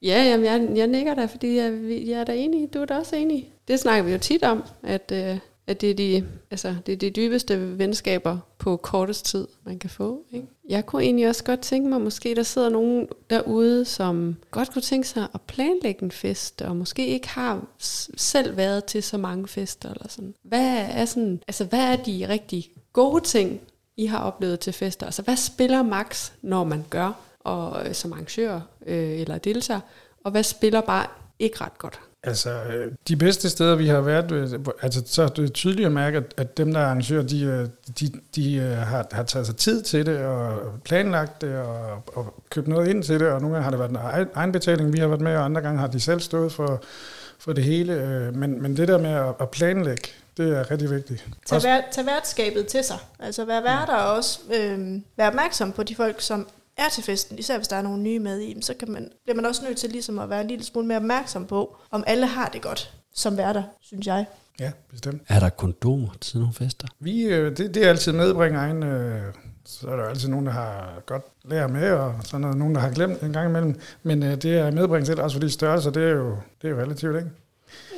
ja, jamen, jeg, jeg nikker da, fordi jeg, jeg er da enig. Du er da også enig. Det snakker vi jo tit om, at, øh, at det, er de, altså, det er de dybeste venskaber på kortest tid, man kan få. Ikke? Jeg kunne egentlig også godt tænke mig, måske der sidder nogen derude, som godt kunne tænke sig at planlægge en fest, og måske ikke har selv været til så mange fester. Eller sådan. Hvad, er sådan, altså, hvad er de rigtig gode ting i har oplevet til fester? Altså, hvad spiller max, når man gør, og øh, som arrangør øh, eller deltager, og hvad spiller bare ikke ret godt? Altså, øh, de bedste steder, vi har været, øh, altså, så er det tydeligt at mærke, at, dem, der arrangører, de, øh, de, de har, har taget sig tid til det, og planlagt det, og, og købt noget ind til det, og nogle gange har det været en egenbetaling, vi har været med, og andre gange har de selv stået for, for det hele. Men, men det der med at planlægge, det er rigtig vigtigt. Tag, vær, tag værtskabet til sig. Altså vær værter og også øh, vær opmærksom på de folk, som er til festen, især hvis der er nogle nye med i dem, så kan man, bliver man også nødt til ligesom at være en lille smule mere opmærksom på, om alle har det godt som værter, synes jeg. Ja, bestemt. Er der kondomer til nogle fester? Vi, øh, det, det er altid medbringer egen, øh, så er der altid nogen, der har godt lært med, og så er der nogen, der har glemt en gang imellem. Men øh, det er medbringet selv, også fordi størrelse, det er jo, det er jo relativt, ikke?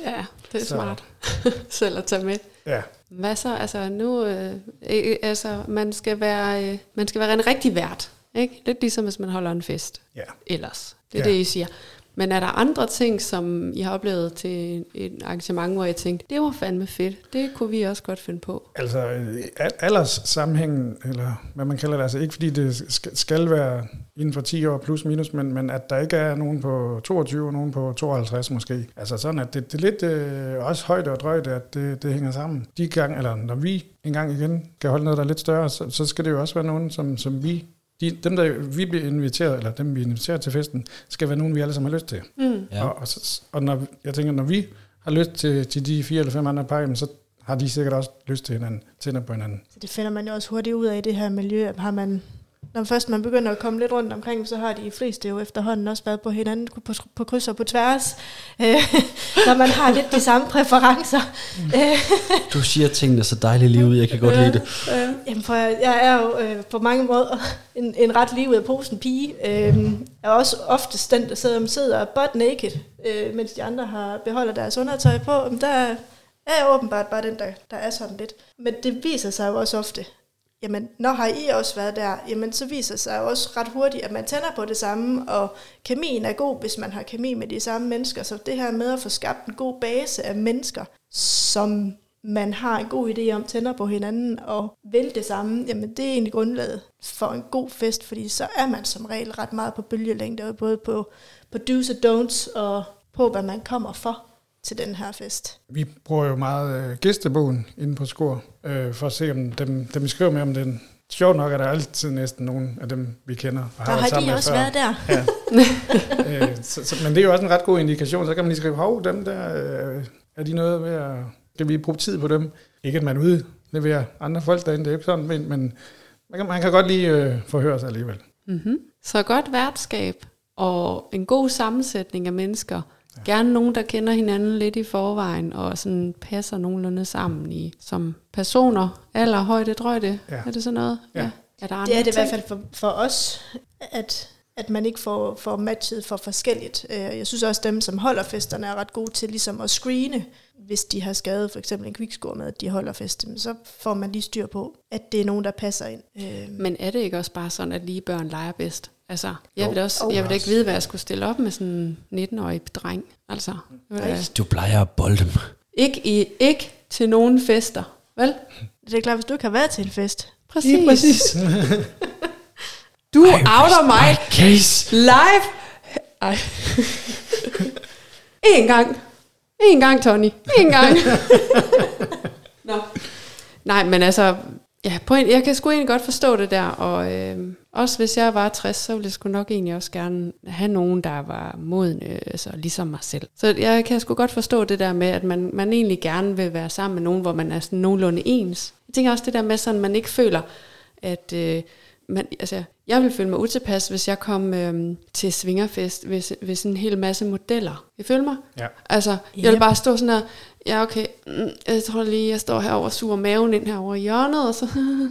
Ja, det er så. smart [laughs] selv at tage med. Ja. Hvad så? Altså nu, øh, øh, altså man skal være, øh, man skal være en rigtig vært, ikke? Lidt ligesom hvis man holder en fest. Ja. Ellers. Det er ja. det, I siger. Men er der andre ting, som I har oplevet til et arrangement, hvor jeg tænkte, det var fandme fedt, det kunne vi også godt finde på? Altså alders sammenhængen, eller hvad man kalder det, altså ikke fordi det skal være inden for 10 år plus minus, men, men at der ikke er nogen på 22 og nogen på 52 måske. Altså sådan, at det, det er lidt øh, også højt og drøjt, at det, det hænger sammen. De gang, eller når vi en gang igen kan holde noget, der er lidt større, så, så skal det jo også være nogen, som, som vi de, dem, der vi bliver inviteret, eller dem, vi inviterer til festen, skal være nogen, vi alle sammen har lyst til. Mm. Ja. Og, og, og når, jeg tænker, når vi har lyst til, til de fire eller fem andre par, så har de sikkert også lyst til hinanden, tænder på hinanden. Så det finder man jo også hurtigt ud af i det her miljø. Har man når først man begynder at komme lidt rundt omkring, så har de fleste jo efterhånden også været på hinanden på, på kryds og på tværs, øh, [laughs] når man har lidt de samme præferencer. Mm. [laughs] du siger tingene så dejligt lige ud, jeg kan godt lide det. Øh, jamen for jeg er jo øh, på mange måder [laughs] en, en ret lige ud af posen pige. Øh, jeg er også ofte den, der sidder, sidder butt naked, øh, mens de andre har beholder deres undertøj på. Der er jeg åbenbart bare den, der, der er sådan lidt. Men det viser sig jo også ofte, jamen når har I også været der, jamen så viser det sig også ret hurtigt, at man tænder på det samme, og kemien er god, hvis man har kemi med de samme mennesker. Så det her med at få skabt en god base af mennesker, som man har en god idé om, tænder på hinanden og vil det samme, jamen det er egentlig grundlaget for en god fest, fordi så er man som regel ret meget på bølgelængde, både på, på do's og don'ts, og på hvad man kommer for til den her fest. Vi bruger jo meget øh, gæstebogen inde på Skor, øh, for at se, om dem, dem vi skriver med om den. Sjovt nok er der altid næsten nogen af dem, vi kender. Og har der har de også før. været der. Ja. [laughs] øh, så, så, men det er jo også en ret god indikation. Så kan man lige skrive, hov, dem der, øh, er de noget ved at... Skal vi bruge tid på dem? Ikke at man udleverer andre folk derinde, det er ikke sådan, men, men man, kan, man kan godt lige øh, forhøre sig alligevel. Mm-hmm. Så godt værtskab og en god sammensætning af mennesker – Gerne nogen, der kender hinanden lidt i forvejen, og sådan passer nogenlunde sammen i som personer, alder, højde, drøjde. Ja. Er det sådan noget? Ja. ja. Er der det er det i hvert fald for, for os, at, at man ikke får, får matchet for forskelligt. Øh, jeg synes også, at dem, som holder festerne, er ret gode til ligesom at screene, hvis de har skadet for eksempel en kvikskår med, at de holder fest, så får man lige styr på, at det er nogen, der passer ind. Øh, Men er det ikke også bare sådan, at lige børn leger bedst? Altså, jeg Jo. vil, da også, Jo. jeg vil da ikke vide, hvad jeg skulle stille op med sådan en 19-årig dreng. Altså, vil da- Du plejer at bolde dem. ikke, i, ikke til nogen fester, vel? det er klart, hvis du ikke har været til en fest. Præcis. Lige præcis. [laughs] Du outer mig Case. live. Ej. [laughs] en gang. En gang, Tony. En gang. [laughs] Nå. Nej, men altså, ja, på en, jeg kan sgu egentlig godt forstå det der, og øh, også hvis jeg var 60, så ville jeg sgu nok egentlig også gerne have nogen, der var modne, altså ligesom mig selv. Så jeg kan sgu godt forstå det der med, at man, man egentlig gerne vil være sammen med nogen, hvor man er sådan nogenlunde ens. Jeg tænker også det der med, sådan, at man ikke føler, at... Øh, man, altså, jeg ville føle mig utilpas, hvis jeg kom øhm, til svingerfest ved, ved sådan en hel masse modeller. Jeg føler mig? Ja. Altså, jeg Yep. vil bare stå sådan her, ja okay, mm, jeg tror lige, jeg står herovre og suger maven ind herovre i hjørnet, og så,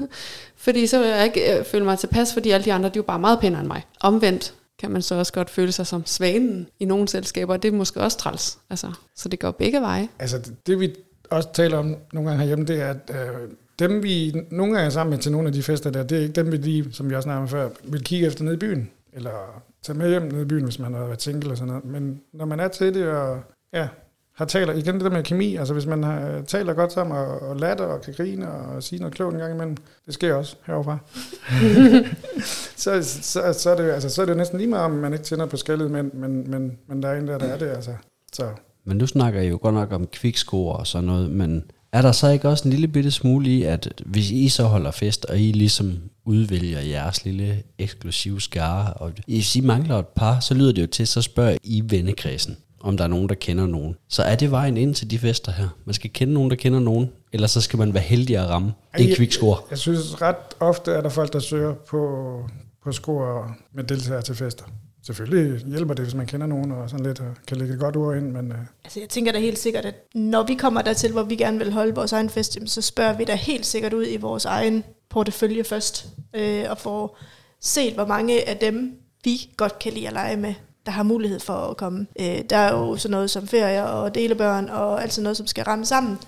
[laughs] fordi så vil jeg ikke øh, føle mig tilpas, fordi alle de andre, de er jo bare meget pænere end mig. Omvendt kan man så også godt føle sig som svanen i nogle selskaber, og det er måske også træls. Altså, så det går begge veje. Altså, det, det vi også taler om nogle gange herhjemme, det er, at øh, dem vi nogle gange er sammen med til nogle af de fester der, det er ikke dem, vi lige, som vi også nærmere før, vil kigge efter nede i byen, eller tage med hjem nede i byen, hvis man har været single eller sådan noget. Men når man er til det, og ja, har taler, igen det der med kemi, altså hvis man har, taler godt sammen, og, og latter, og kan grine, og sige noget klogt en gang imellem, det sker også herovre. [laughs] så, så, så, er det, altså, så er det jo næsten lige meget, om man ikke tænder på skaldet, men, men, men, men der er en der, der er det, altså. Så Men nu snakker I jo godt nok om kviksko og sådan noget, men er der så ikke også en lille bitte smule i, at hvis I så holder fest, og I ligesom udvælger jeres lille eksklusive skare, og hvis I mangler et par, så lyder det jo til, så spørger I vennekredsen, om der er nogen, der kender nogen. Så er det vejen ind til de fester her? Man skal kende nogen, der kender nogen, eller så skal man være heldig at ramme en Jeg- kvikscore. Jeg synes ret ofte er der folk, der søger på, på score med deltagere til fester. Selvfølgelig hjælper det, hvis man kender nogen og sådan lidt og kan lægge et godt ord ind, men øh, Altså jeg tænker da helt sikkert, at når vi kommer dertil, hvor vi gerne vil holde vores egen fest, så spørger vi da helt sikkert ud i vores egen portefølje først, øh, og får set, hvor mange af dem, vi godt kan lide at lege med, der har mulighed for at komme. Øh, der er jo sådan noget som ferie og delebørn og alt sådan noget, som skal ramme sammen.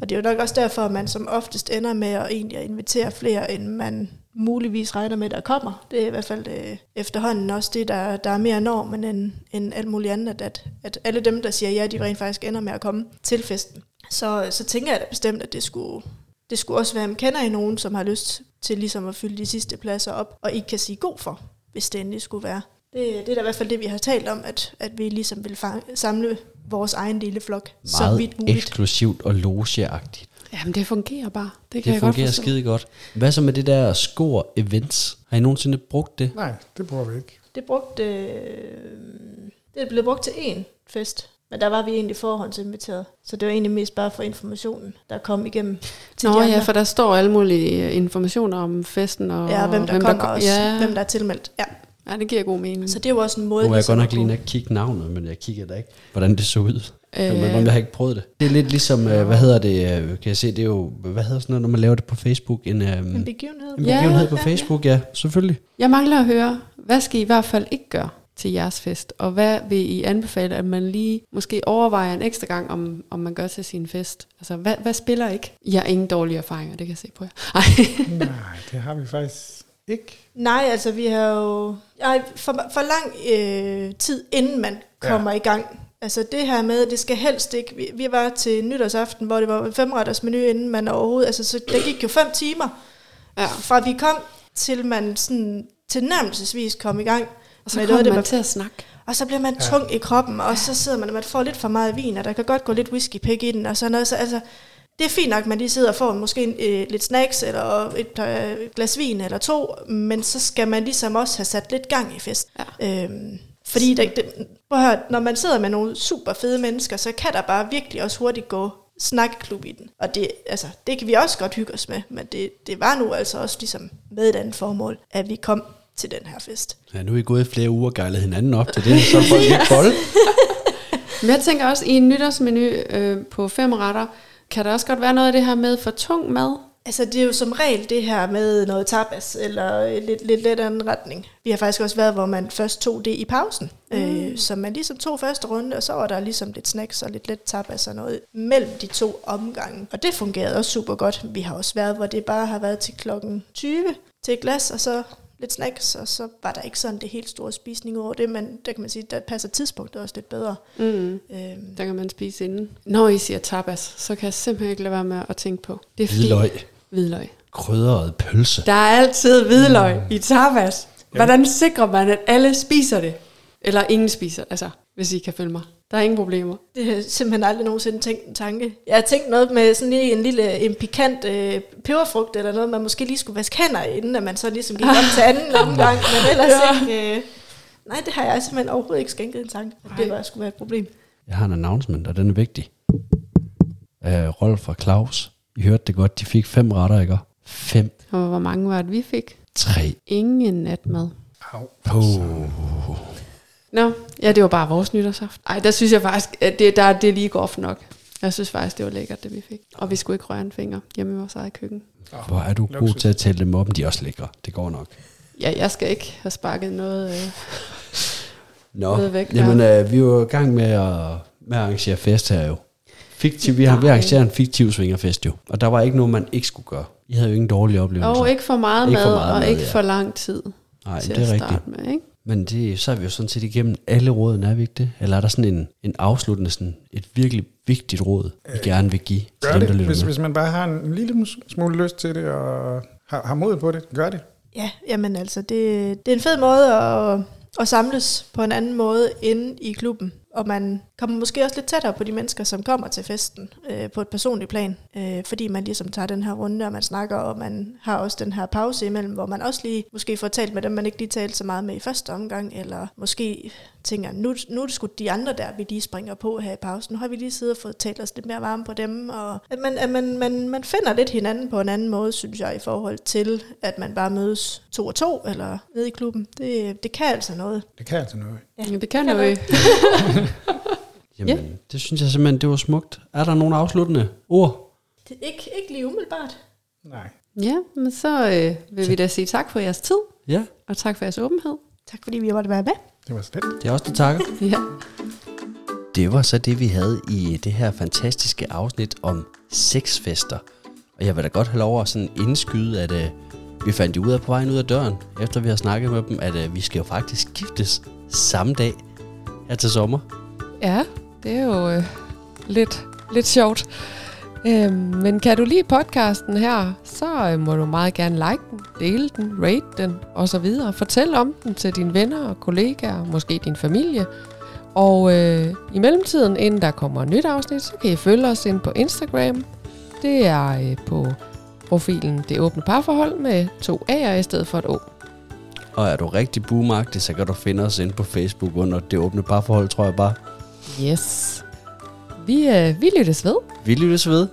Og det er jo nok også derfor, at man som oftest ender med at egentlig invitere flere, end man muligvis regner med, der kommer. Det er i hvert fald øh, efterhånden også det, der, der er mere normen end, end alt muligt andet, at, at alle dem, der siger ja, de rent faktisk ender med at komme til festen. Så, så tænker jeg da bestemt, at det skulle, det skulle også være, at man kender I nogen, som har lyst til ligesom at fylde de sidste pladser op, og ikke kan sige god for, hvis det endelig skulle være. Det, det er da i hvert fald det, vi har talt om, at, at vi ligesom vil fang, samle vores egen lille flok, så vidt muligt. eksklusivt og logeagtigt. Jamen, det fungerer bare. Det kan Det jeg godt fungerer forstå. skide godt. Hvad så med det der score events? Har I nogensinde brugt det? nej, det bruger vi ikke. Det, brugte, øh, det blev brugt til én fest, men der var vi egentlig forhåndsinviteret. Så det var egentlig mest bare for informationen, der kom igennem til Nå de andre. ja, for der står alle mulige informationer om festen og ja, hvem der hvem kommer kom- også, Ja, hvem der er tilmeldt. Ja. Ja, det giver god mening. Så det er jo også en måde... Nu er jeg ligesom godt nok at lige og kigge navnet, men jeg kigger da ikke, hvordan det så ud. Øh, men jeg har ikke prøvet det. Det er lidt ligesom, øh, hvad hedder det, øh, kan jeg se, det er jo, hvad hedder sådan noget, når man laver det på Facebook? En, øh, En en begivenhed. Ja, begivenhed på ja, Facebook, ja, selvfølgelig. Jeg mangler at høre, hvad skal I i hvert fald ikke gøre til jeres fest? Og hvad vil I anbefale, at man lige måske overvejer en ekstra gang, om, om man gør til sin fest? Altså, hvad, hvad spiller ikke? I har ingen dårlige erfaringer, det kan jeg se på jer. Ej. [laughs] Nej, det har vi faktisk ikke. Nej, altså vi har jo ej, for, for lang øh, tid, inden man kommer ja. i gang. Altså det her med, det skal helst ikke... Vi, vi var til nytårsaften, hvor det var femretters menu, inden man overhovedet... Altså så der gik jo fem timer, Ja. fra vi kom, til man sådan tilnærmelsesvis kom i gang. Og så med noget af det, man man- til at snakke. Og så bliver man ja. tung i kroppen, og så sidder man, og man får lidt for meget vin, og der kan godt gå lidt whiskypik i den, og sådan noget. Så altså, det er fint nok, at man lige sidder og får måske en, øh, lidt snacks, eller et, øh, et glas vin eller to, men så skal man ligesom også have sat lidt gang i fest. Ja. Øhm, fordi det, det, prøv at høre, når man sidder med nogle super fede mennesker, så kan der bare virkelig også hurtigt gå snakkeklub i den. Og det, altså, det kan vi også godt hygge os med, men det, det var nu altså også ligesom med et andet formål, at vi kom til den her fest. Ja, nu er I gået i flere uger og gejlet hinanden op til det, så er folk ikke bold. Men jeg tænker også, i en nytårsmenu øh, på fem retter, kan der også godt være noget af det her med for tung mad? Altså, det er jo som regel det her med noget tapas, eller lidt, lidt let anden retning. Vi har faktisk også været, hvor man først tog det i pausen. Mm. Øh, så man ligesom tog første runde, og så var der ligesom lidt snacks og lidt let tapas og noget mellem de to omgange. Og det fungerede også super godt. Vi har også været, hvor det bare har været til klokken 20 til et glas, og så lidt snacks, og så var der ikke sådan det helt store spisning over det, men der kan man sige, der passer tidspunktet også lidt bedre. Mm. Øhm. Der kan man spise inden. Når I siger tapas, så kan jeg simpelthen ikke lade være med at tænke på. Det er hvidløg. Hvidløg. Krydret pølse. Der er altid hvidløg mm. i tapas. Hvordan sikrer man, at alle spiser det? Eller ingen spiser, altså, hvis I kan følge mig. Der er ingen problemer. Det har simpelthen aldrig nogensinde tænkt en tanke. Jeg har tænkt noget med sådan lige en lille en pikant øh, peberfrugt, eller noget, man måske lige skulle vaske hænder, inden at man så ligesom gik op til anden [laughs] omgang, men ellers ja. ikke... Øh, nej, det har jeg simpelthen overhovedet ikke skænket en tanke, at det var, skulle være et problem. Jeg har en announcement, og den er vigtig. Uh, Rolf og Claus, I hørte det godt, de fik fem retter, ikke? Fem. Og hvor mange var det, vi fik? Tre. Ingen natmad. Au. Oh. Nå, ja, det var bare vores nytårsaft. Ej, der synes jeg faktisk, at det, der, det er lige godt nok. Jeg synes faktisk, det var lækkert, det vi fik. Og vi skulle ikke røre en finger hjemme i vores eget køkken. Hvor er du god til at tælle dem op, de er også lækre. Det går nok. Ja, jeg skal ikke have sparket noget, øh, Nå, noget væk. Jamen, øh, vi er jo i gang med at, med at arrangere fest her jo. Fiktiv, vi har ved arrangeret en fiktiv svingerfest jo. Og der var ikke noget, man ikke skulle gøre. I havde jo ingen dårlige oplevelser. Og ikke for meget ikke mad, for meget og mad, ikke ja. for lang tid. Nej, det er rigtigt. Med, ikke? Men det, så er vi jo sådan set igennem alle rådene, er vi ikke det? Eller er der sådan en, en afsluttende, sådan et virkelig vigtigt råd, vi øh, gerne vil give gør til dem, det, hvis, hvis man bare har en lille smule lyst til det, og har, har mod på det, gør det. Ja, jamen altså, det, det er en fed måde at, at samles på en anden måde inde i klubben og man kommer måske også lidt tættere på de mennesker, som kommer til festen øh, på et personligt plan, øh, fordi man ligesom tager den her runde, og man snakker, og man har også den her pause imellem, hvor man også lige måske får talt med dem, man ikke lige talte så meget med i første omgang, eller måske tænker, nu, nu er det sgu de andre der, vi lige springer på her i pausen. Nu har vi lige siddet og fået talt os lidt mere varme på dem, og at man, at man, man, man finder lidt hinanden på en anden måde, synes jeg, i forhold til, at man bare mødes to og to, eller nede i klubben. Det, det kan altså noget. Det kan altså noget. Ja, det kan noget. [laughs] Jamen, ja. det synes jeg simpelthen, det var smukt. Er der nogle afsluttende ord? Det er ikke, ikke lige umiddelbart. Nej. Ja, men så øh, vil vi da sige tak for jeres tid. Ja. Og tak for jeres åbenhed. Tak fordi vi måtte være med. Det var slet. Det er også det takker. [laughs] ja. Det var så det, vi havde i det her fantastiske afsnit om sexfester. Og jeg vil da godt have lov at sådan indskyde, at øh, vi fandt ud af på vejen ud af døren, efter vi har snakket med dem, at øh, vi skal jo faktisk giftes samme dag her til sommer. Ja, det er jo øh, lidt, lidt sjovt. Øhm, men kan du lide podcasten her, så øh, må du meget gerne like den, dele den, rate den osv. Fortæl om den til dine venner og kollegaer, måske din familie. Og øh, i mellemtiden, inden der kommer et nyt afsnit, så kan I følge os ind på Instagram. Det er øh, på profilen Det Åbne Parforhold med to A'er i stedet for et O. Og er du rigtig boomagtig, så kan du finde os ind på Facebook under Det Åbne Parforhold, tror jeg bare. Yes. Vi, øh, vi lyttes ved. Vi lyttes ved.